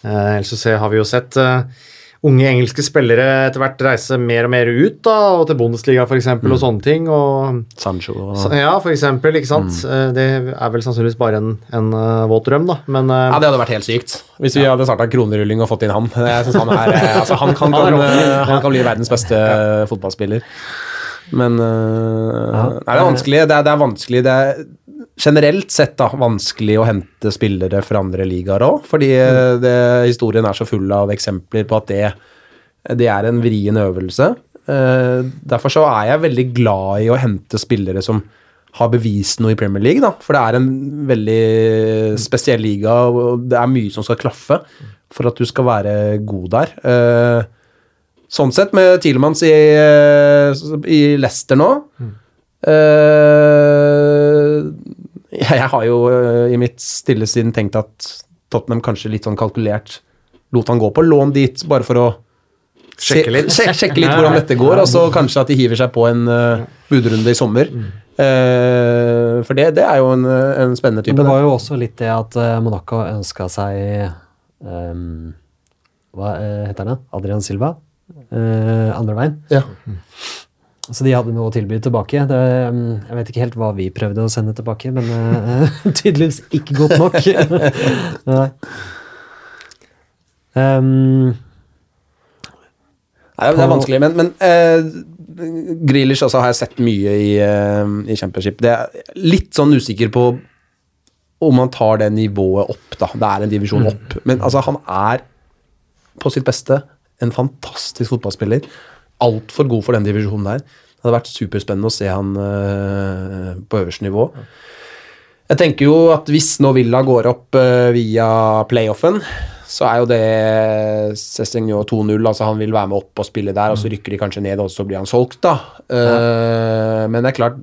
Ja. Eh, ellers så har vi jo sett eh, unge engelske spillere etter hvert reise mer og mer ut, da, og til Bundesliga f.eks. eksempel og sånne ting. og Sancho og Ja, for eksempel, ikke sant. Mm. Det er vel sannsynligvis bare en, en eh, våt drøm, da, men eh, Ja, Det hadde vært helt sykt hvis vi hadde starta kronerulling og fått inn han. Jeg synes Han er, eh, altså, han, kan, eh, han kan bli verdens beste fotballspiller. Men eh, nei, det er vanskelig. Det er, det er vanskelig det er generelt sett da, vanskelig å hente spillere fra andre ligaer òg, fordi eh, det, historien er så full av eksempler på at det, det er en vrien øvelse. Eh, derfor så er jeg veldig glad i å hente spillere som har bevist noe i Premier League, da. For det er en veldig spesiell liga, og det er mye som skal klaffe for at du skal være god der. Eh, sånn sett, med Tielemanns i, i Leicester nå eh, jeg, har jo eh, i mitt stille sinn tenkt at Tottenham kanskje litt sånn kalkulert lot han gå på lån dit, bare for å Sjekke litt. Se, sjekke litt hvordan dette går, og så kanskje at de hiver seg på en uh, budrunde i sommer. Uh, for det, det er jo en, en spennende type. Men det var jo også litt det at Monaco ønska seg um, Hva heter han? Adrian Silva? Eh, andre veien. Ja. Så de hadde noe å tilby tilbake. Det, jeg vet ikke helt hva vi prøvde å sende tilbake, men uh, tydeligvis ikke godt nok. Nei. Um, Nei, det er vanskelig, men, men uh, Grealish også har jeg sett mye i, uh, i Championship. Det er litt sånn usikker på om han tar det nivået opp, da. Det er en divisjon opp. Men altså, han er på sitt beste en fantastisk fotballspiller. Altfor god for den divisjonen der. Det hadde vært superspennende å se han uh, på øverste nivå. Jeg tenker jo at hvis nå Villa går opp uh, via playoffen, så er jo det Cessignon 2-0. altså Han vil være med opp og spille der, og så rykker de kanskje ned, og så blir han solgt, da. Eh, Men det er klart,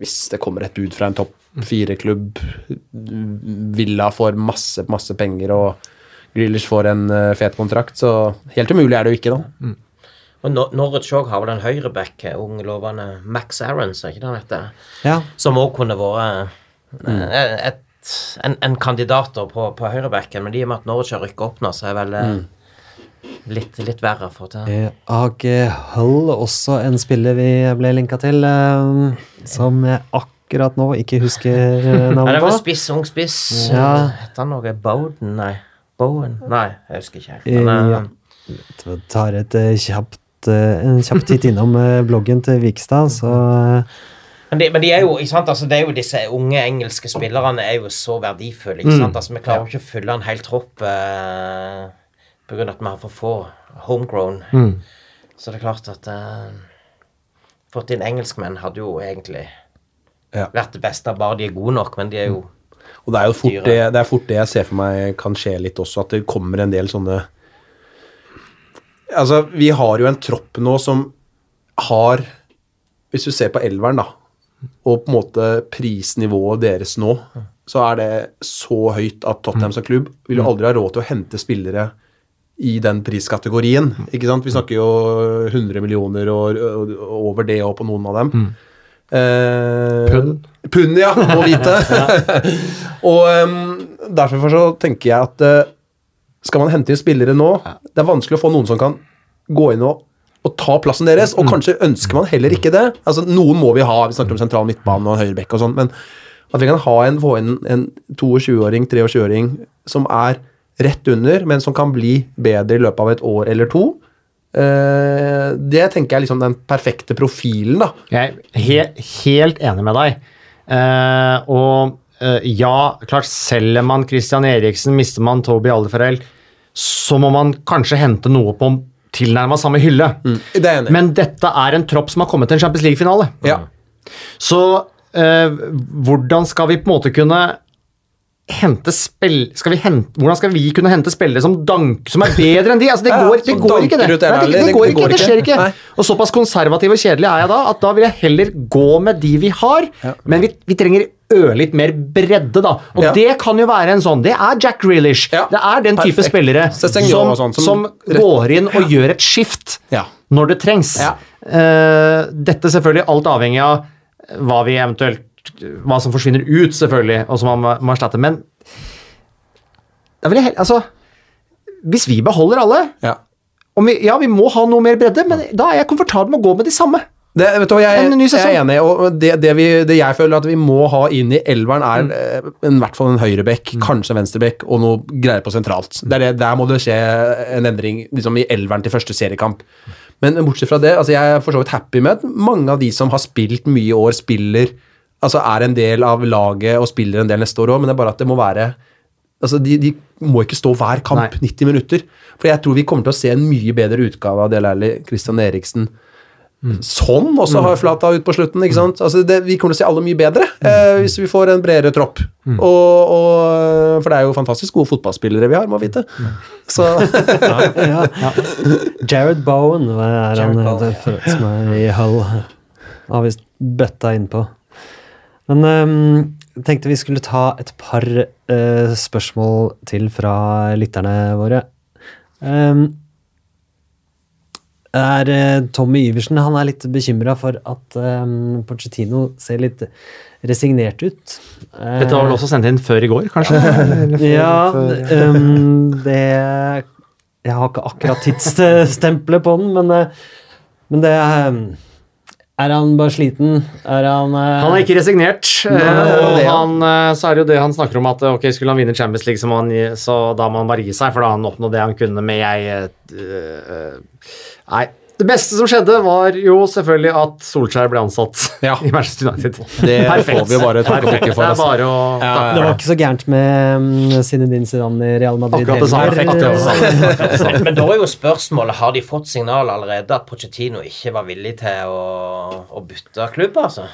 hvis det kommer et bud fra en topp fire-klubb, Villa får masse, masse penger, og Grealish får en fet kontrakt, så helt umulig er det jo ikke, da. Og Nor- Norwich òg har vel en høyreback, eh, ung lovende Max Aarons, er ikke det han heter? ja. Som òg kunne vært mm. et, en, en kandidat på, på høyrebacken, men i og med at Norwich har rykka opp nå, så er vel mm. litt, litt verre få til. Eh, Ag Hull, også en spiller vi ble linka til, eh, som jeg akkurat nå ikke husker navnet på. det var spiss, ung spiss. Ja. Heter han noe Bowden? Nei. Bowen? Nei, jeg husker ikke helt. Men, Ja. eh, tar et eh, kjapt, eh, en kjapp titt innom eh, bloggen til Vikstad, så eh, Men de, men de er jo, ikke sant, altså det er jo disse unge engelske spillerne er jo så verdifulle. ikke sant, altså Vi klarer jo ikke å fylle en hel tropp eh, av at vi har for få homegrown. Så det er klart at eh, Fått inn engelskmenn hadde jo egentlig Ja. vært det beste, bare de er gode nok. Men de er jo Og det er jo fort det, det, er fort det jeg ser for meg kan skje litt også, at det kommer en del sånne Altså, vi har jo en tropp nå som har Hvis du ser på elveren, da, og på en måte prisnivået deres nå, så er det så høyt at Tottenham som klubb vil jo aldri ha råd til å hente spillere i den priskategorien. ikke sant? Vi snakker jo 100 millioner og, og, og over det og på noen av dem. Eh, Pund. Pund, ja, må vite. og um, derfor så tenker jeg at eh, skal man hente inn spillere nå Det er vanskelig å få noen som kan gå inn og, og ta plassen deres, og kanskje ønsker man heller ikke det. Altså Noen må vi ha, vi snakker om sentral midtbane og høyrebekk og sånn, men at vi kan ha en, få inn en 22-åring, 23-åring som er rett under, men som kan bli bedre i løpet av et år eller to. Uh, det tenker jeg er liksom den perfekte profilen, da. Jeg er he helt enig med deg. Uh, og ja, klart, selger man Christian Eriksen, mister man Toby Alderfarell, så må man kanskje hente noe på tilnærma samme hylle. Det enig i. Men dette er en tropp som har kommet til en Champions League-finale. Ja. Så eh, hvordan skal vi på en måte kunne hente spill skal vi hente, Hvordan skal vi kunne hente spillere som dank, som er bedre enn de? Altså, det Ja, går, det går ikke, det. Nei, det, det, det- går ikke, det skjer ikke. Og såpass konservativ og kjedelig er jeg da at da vil jeg heller gå med de vi har, men vi, vi trenger ørlitt mer bredde, da. Og Ja. det kan jo være en sånn Det er Jack Grealish. Ja, Det er den type perfekt. spillere som, sånn, som- som går inn og gjør et skift Ja. når det trengs. Ja. Eh, dette selvfølgelig alt avhengig av hva vi eventuelt hva som forsvinner ut, selvfølgelig, og som man må- erstatte. Men da vil jeg heller altså, hvis vi beholder alle Ja. om vi, Ja, vi må ha noe mer bredde, men da er jeg komfortabel med å gå med de samme. Det, vet du, jeg, jeg er enig, og det, det, vi, det jeg føler at vi må ha inn i elveren, er Mm. eh, en, i hvert fall en høyrebekk, kanskje en venstrebekk, og noe greier på sentralt. Er der må det skje en endring liksom i elveren til første seriekamp. Men bortsett fra det, altså jeg er for så vidt happy med at mange av de som har spilt mye i år, spiller Altså er en del av laget og spiller en del neste år òg, men det er bare at det må være Altså, de, de må ikke stå hver kamp Nei. 90 minutter. For jeg tror vi kommer til å se en mye bedre utgave av Dele Alli, Christian Eriksen, Sånn også har flata ut på slutten. ikke sant? Altså det, vi kommer til å se alle mye bedre eh, hvis vi får en bredere tropp. Og, og, for det er jo fantastisk gode fotballspillere vi har, må vite. Så ja. Jared Bowen hva er Jared han Bowen, ja. som er i Hull. Har visst bøtta innpå. Men ehm, jeg tenkte vi skulle ta et par eh, spørsmål til fra lytterne våre. Um, er eh, Tommy Iversen han er litt bekymra for at um, Pochettino ser litt resignert ut. Dette var vel også sendt inn før i går, kanskje? Ja, ehm, det Jeg har ikke akkurat tidsstempelet på den, men, eh, men det ehm, Er han bare sliten? Er han uh... Han er ikke resignert, eh, Nei, og det, ja. han, eh, så er det jo det han snakker om at eh, ok, skulle han vinne Champions League, så, må han, så da må han bare gi seg, for da har han oppnådd det han kunne med jeg uh, eh, Nei. Det beste som skjedde, var jo selvfølgelig at Solskjær ble ansatt Ja. i Manchester United. Det får vi bare takke og bukke for, Det er altså. bare å Ja. Det var ikke så gærent med um, Zinedine Zidane i Real Madrid. Akkurat det samme. Akkurat det samme. Det. Men, da er jo spørsmålet Har de fått signal allerede at Pochettino ikke var villig til å, å bytte klubb, altså?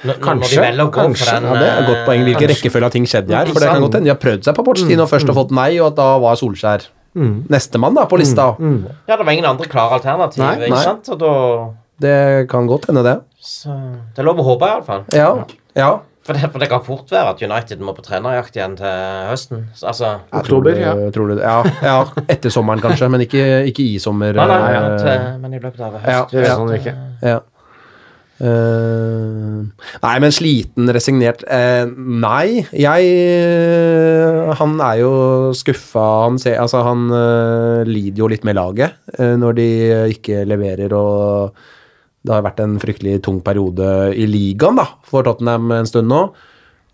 Når, når Kanskje, de å gå kanskje. den ja, det er et godt poeng. Hvilken eh, rekkefølge av ting skjedde her? For det kan godt hende de har prøvd seg på Pochettino mm, først og fått nei, og at da var Solskjær nestemann da, på lista. Ja, det var ingen andre klare alternativ, Nei, ikke nei. sant? Og da Det kan godt hende, det. så, Det er lov å håpe, iallfall. Ja. ja. For det, for det kan fort være at United må på trenerjakt igjen til høsten. Altså Oktober, ja. Tror du det? Ja, ja, etter sommeren kanskje, men ikke, ikke i sommer. Nei, nei, nei, men til, men i løpet av ja, høsten. Det vet ja, Sånn, ikke. ja. Eh, nei, men sliten, resignert uh, Nei, jeg uh, Han er jo skuffa. Han, ser, altså, han lider jo litt med laget når de ikke leverer, og det har vært en fryktelig tung periode i ligaen da, for Tottenham en stund nå.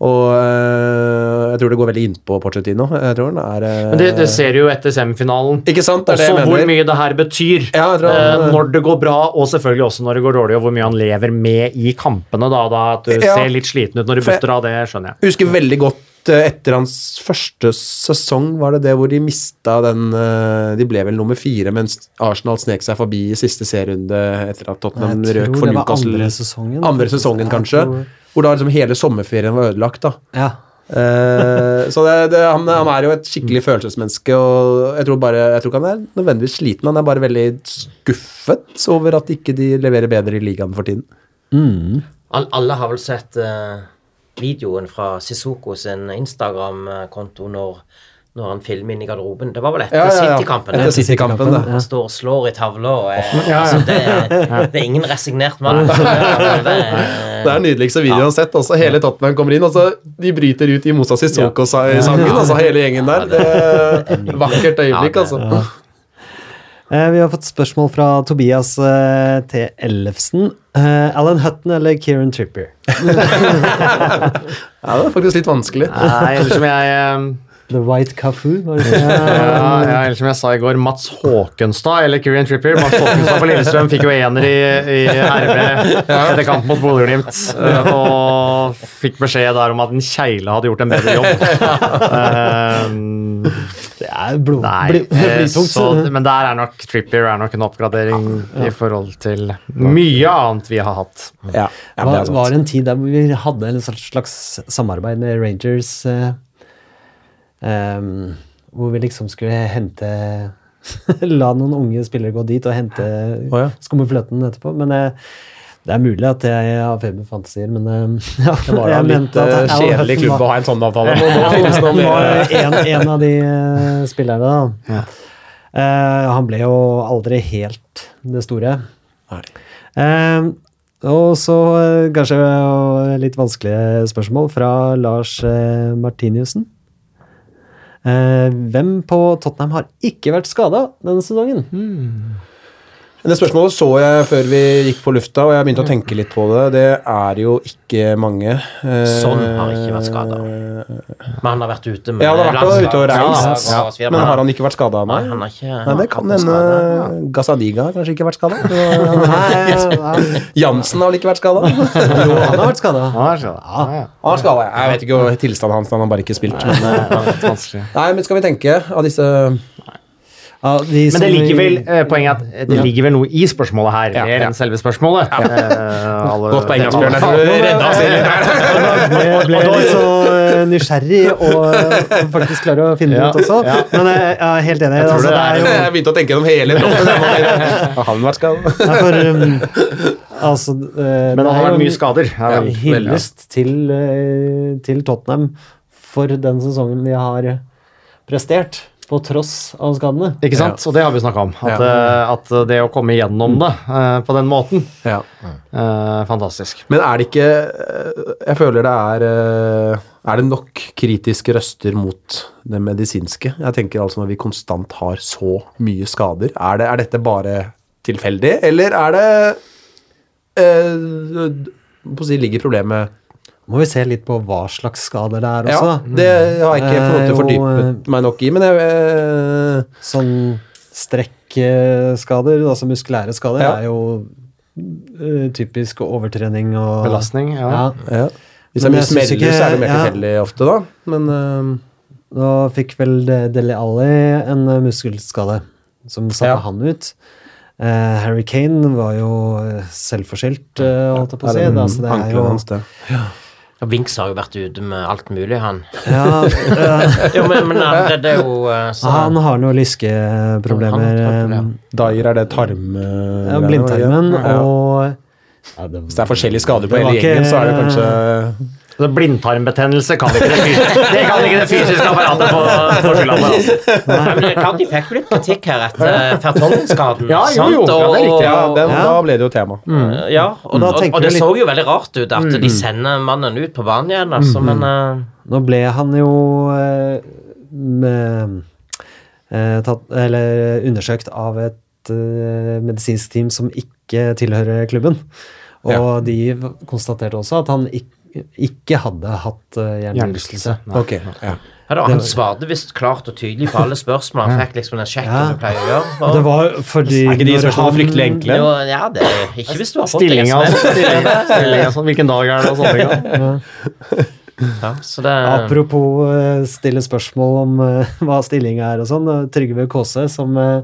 Og øh, jeg tror det går veldig innpå Pochettino. Jeg tror er øh, Men det, det ser du jo etter semifinalen. Ikke sant? Det er det Også jeg hvor mener. mye det her betyr Ja, jeg tror han- eh, når det går bra, og selvfølgelig også når det går dårlig, og hvor mye han lever med i kampene. Da, da At du Ja. ser litt sliten ut når du butter av, det skjønner jeg. Husker veldig godt eh, etter hans første sesong, var det det hvor de mista den eh, De ble vel nummer fire, mens Arsenal snek seg forbi i siste serierunde etter at Tottenham røk for Newcastle. andre sesongen. Andre sesongen, kanskje. Hvor da liksom hele sommerferien var ødelagt. da. Ja. Eh, så det, det, han, han er jo et skikkelig følelsesmenneske, og jeg tror, bare, jeg tror ikke han er nødvendigvis sliten, han er bare veldig skuffet over at ikke de leverer bedre i ligaen for tiden. All, alle har vel sett uh, videoen fra Sissoko sin Instagram-konto når, når han filmer inn i garderoben. Det var vel etter Ja, ja, ja. City-kampen? Etter. City-kampen, da. Han står og slår i tavla. og er- Ja, ja. Altså, det, er- det er ingen resignert mann. Det, det, er den nydeligste videoen han har sett. Også hele Tottenham kommer inn, og så de bryter ut i Mosa Sissoko-sangen. Altså hele gjengen der. Det er Vakkert øyeblikk, altså. Eh, vi har fått spørsmål fra Tobias eh, T. Ellefsen. Eh, Alan Hutton eller Kieran Tripper? Ja, det er faktisk litt vanskelig. Nei, eller som jeg eh, The White Cafu? Var det det? ja, ja, eller som jeg sa i går, Mats Håkenstad eller Kieran Trippier. Mats Håkenstad på Lillestrøm fikk jo ener i, i RB etter kamp mot Bodø-Glimt. eh, Og fikk beskjed der om at en kjegle hadde gjort en bedre jobb. Eh, Det er blod, Nei, bly, eh, blytungt. så, men der er nok Trippier er nok en oppgradering i forhold til mye annet vi har hatt. Ja, ja, Det var, var en tid der vi hadde en slags slags samarbeid med Rangers. eh, ehm, Hvor vi liksom skulle hente La noen unge spillere gå dit og hente oh, ja. skummerfløten etterpå. Men eh, det er mulig at jeg har feberfantasier, men eh, ja, Det var da litt eh, kjedelig klubb å ha en sånn avtale. Nå finnes mer. en, en av de eh, spillerne, da. Eh, han ble jo aldri helt det store. Eh, og så uh, kanskje litt vanskelige spørsmål fra Lars Martiniussen. Eh, hvem på Tottenham har ikke vært skada denne sesongen? Det spørsmålet så jeg før vi gikk på lufta, og jeg begynte å tenke litt på det. Det er jo ikke mange. Eh, Sånn har ikke vært skada. Men han har vært ute med Ja, han har vært ute og reist. Ja, Ja. Men har han ikke vært skada? Nei, han har ikke Nei, det kan hende ja. Gazadiga har kanskje ikke vært skada. Jansen har vel ikke vært skada? jo, han har vært skada. Ja. Ja, ja. Han har skada, jeg vet ikke tilstanden hans, han har bare ikke spilt. Men, vanskelig. nei, men skal vi tenke av disse Ja, de Men det ligger vel eh, poenget at det ligger vel noe i spørsmålet her, Ja, mer ja. enn selve spørsmålet. Eh, alle- Godt poeng, Asbjørn. Du redda oss litt der. Jeg ble litt så eh, nysgjerrig og, faktisk klarer å finne det ut også. Men jeg, jeg er helt enig. Jeg, Altså, er jo Jeg begynte å tenke gjennom hele skada? For, um, altså, eh, Men det har vært mye skader. Ja, hyllest til, eh, til Tottenham for den sesongen de har prestert, på tross av skadene. Ikke sant? Og det har vi snakka om. At, eh, at det å komme igjennom det uh, på den måten Ja. uh, Fantastisk. Men er det ikke Jeg føler det er Er det nok kritiske røster mot det medisinske? Jeg tenker altså når vi konstant har så mye skader. Er, det, er dette bare tilfeldig, eller er det uh, på å si, Ligger problemet Må vi se litt på hva slags skader det er også. Ja, det har jeg ikke på en måte fordypet meg nok i, men jeg eh, Sånn strekkskader, altså muskulære skader, Ja. er jo eh, typisk overtrening og Belastning, ja. Ja. ja. Hvis det er mye smeller, ikke- så er det mer ja. tilfeldig ofte, da. Men eh, Nå fikk vel Deli Alli en eh, muskelskade som satte Ja. han ut. Uh, Harry Kane var jo selvforskyldt, uh, holdt jeg på å si. det Altså, det er jo hans, det. Og Winks har jo vært ute med alt mulig, han. ja, Jo, men, men han- det, det er jo eh, så, Han har noen lyskeproblemer. Har eh. Dyer, er det tarm... Ja, blindtarmen Ja. og ja, det, Hvis det er forskjellige skader på hele gjengen, så er det kanskje Så Blindtarmbetennelse kan ikke det, fysiske, det, kan ikke det fysiske apparatet få skylda for. Altså. Fikk jo litt kritikk her etter Fertongen-skaden. Ja, jo, jo, ja, det er riktig, Ja, den, Ja. da ble det jo tema. Ja, og, og, og det litt- så jo veldig rart ut at de sender mannen ut på banen igjen, altså, men uh... Nå ble han jo eh, med, eh, tatt, eller undersøkt av et eh, medisinsk team som ikke tilhører klubben. Og de konstaterte også at han ikke, ikke hadde hatt uh, hjernerystelse. Ok, ja. ja, Han svarte visst klart og tydelig på alle spørsmål. Han fikk liksom den sjekken Ja. du pleier å gjøre. Og det var fordi Er ikke de spørsmålene fryktelig enkle? Jo, ja, det er ikke hvis du har fått. Stillinga og SMS. sånn. Stillinga, stillinga sånn. Hvilken dag er det og sånne ting. Ja, så det Apropos eh, stille spørsmål om uh, hva stillinga er og sånn. eh, Trygve Kaase som uh,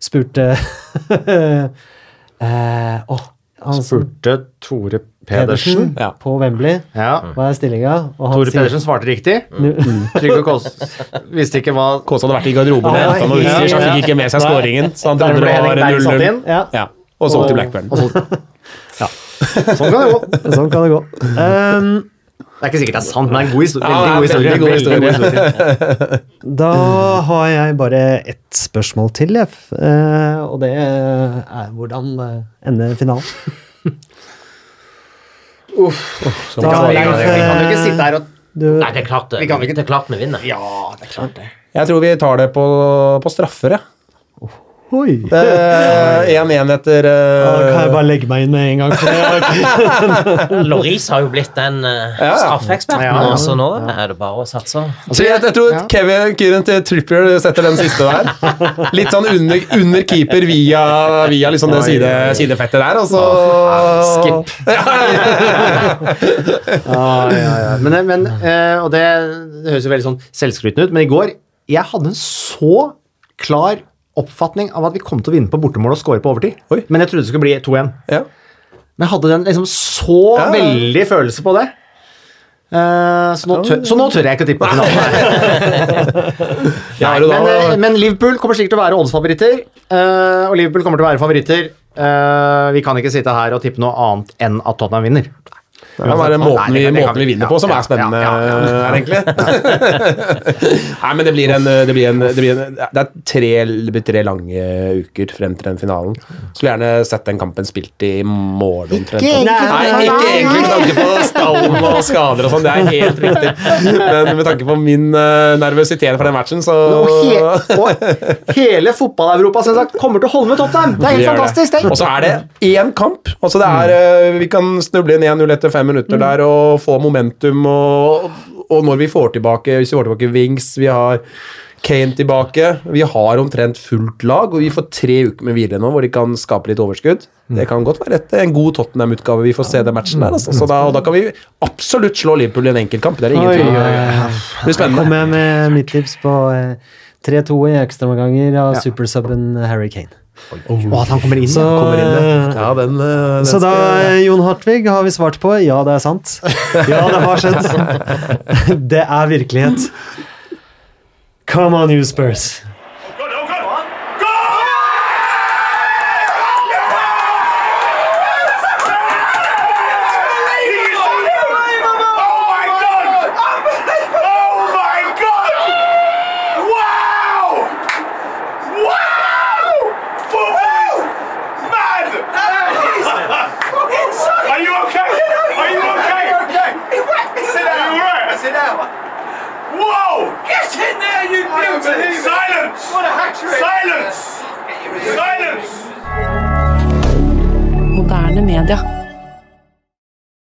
spurte uh, oh, han Spurte Tore Pedersen Pedersen. Ja. på Wembley Ja. hva er stillinga. Tore sier- Pedersen svarte riktig. Nu- Trygve Kåss visste ikke hva Kåse hadde vært i garderoben med Ja, henta noe ja, utstyr, så han fikk ikke med seg skåringen. Så han trodde det var Henning Berg satt 0-0. inn. Ja, Ja, og så til Blackburn. og så- ja. Sånn kan det gå. sånn kan det gå. Um, Det er ikke sikkert det er sant, men det er en god historie. Ja, Veldig god historie. veldig god Veldig god historie. Da har jeg bare ett spørsmål til, Jeff. eh, og det er hvordan ender finalen? Så- Da, Vi kan, vi Leif, kan jo ikke sitte her og du, Nei, det er klart det. Vi kan ikke- Det er klart vi vinner. Ja, det er klart det. Jeg tror vi tar det på, på straffer, jeg. Oi! Eh, 1-1 etter uh... Kan jeg bare legge meg inn med en gang. For. Loris har jo blitt den uh, Ja, ja. straffeeksperten, Ja, ja. nå, så nå er det bare å satse. Altså, jeg, jeg tror Ja. Kevin Kieran til Trippier setter den siste der. Litt sånn under, under keeper via, via liksom det side, sidefettet der, og så Skip. Ja, ja, ja. Men, men, eh, og det, det høres jo veldig sånn selvskrytende ut, men i går jeg hadde en så klar oppfatning av at vi kom til å vinne på bortemål og score på overtid. Oi. Men jeg trodde det skulle bli 2-1. Ja. Men jeg hadde den liksom så Ja, veldig følelse på det. Uh, så, nå tør, så nå tør jeg ikke å tippe finalen. Nei, men, eh, men Liverpool kommer sikkert til å være oddsfavoritter. Uh, og Liverpool kommer til å være favoritter. Uh, vi kan ikke sitte her og tippe noe annet enn at Tottenham vinner. Det er bare måten vi, måten vi vi- vinner på som er spennende her, egentlig. Nei, men det blir en Det, blir en, det, blir en, det er tre, tre lange uker frem til den finalen. Skulle gjerne sett den kampen spilt i morgen omtrent. Nei, ikke egentlig med tanke på stallen og skader og sånn, det er helt riktig. Men med tanke på min eh, nervøsitet for den matchen, så Og, he og hele fotball-Europa kommer til å holde med Tottenham! Det er helt fantastisk! Og så er det én kamp. Altså det er, eh, Vi kan snuble inn 1-0 etter fem minutter Mm. der og få momentum. Og, og når vi får tilbake Hvis vi får tilbake Wings, vi har Kane tilbake Vi har omtrent fullt lag, og vi får tre uker med hvile nå hvor de kan skape litt overskudd. Mm. Det kan godt være et, en god Tottenham-utgave vi får se den matchen der. Altså. Så da, og da kan vi absolutt slå Liverpool i en enkeltkamp. Det er ingen tvil. Det blir spennende. kommer med mitt tips på eh, 3-2 i ekstraomganger av supersubben Harry Kane. Og at han kommer inn. Så, Kommer inn, ja. Ja, den, eh, den så da, skal- eh, Jon Hartvig, har vi svart på ja, det er sant. Ja, det har skjedd. Det er virkelighet. Come on, you Spurs.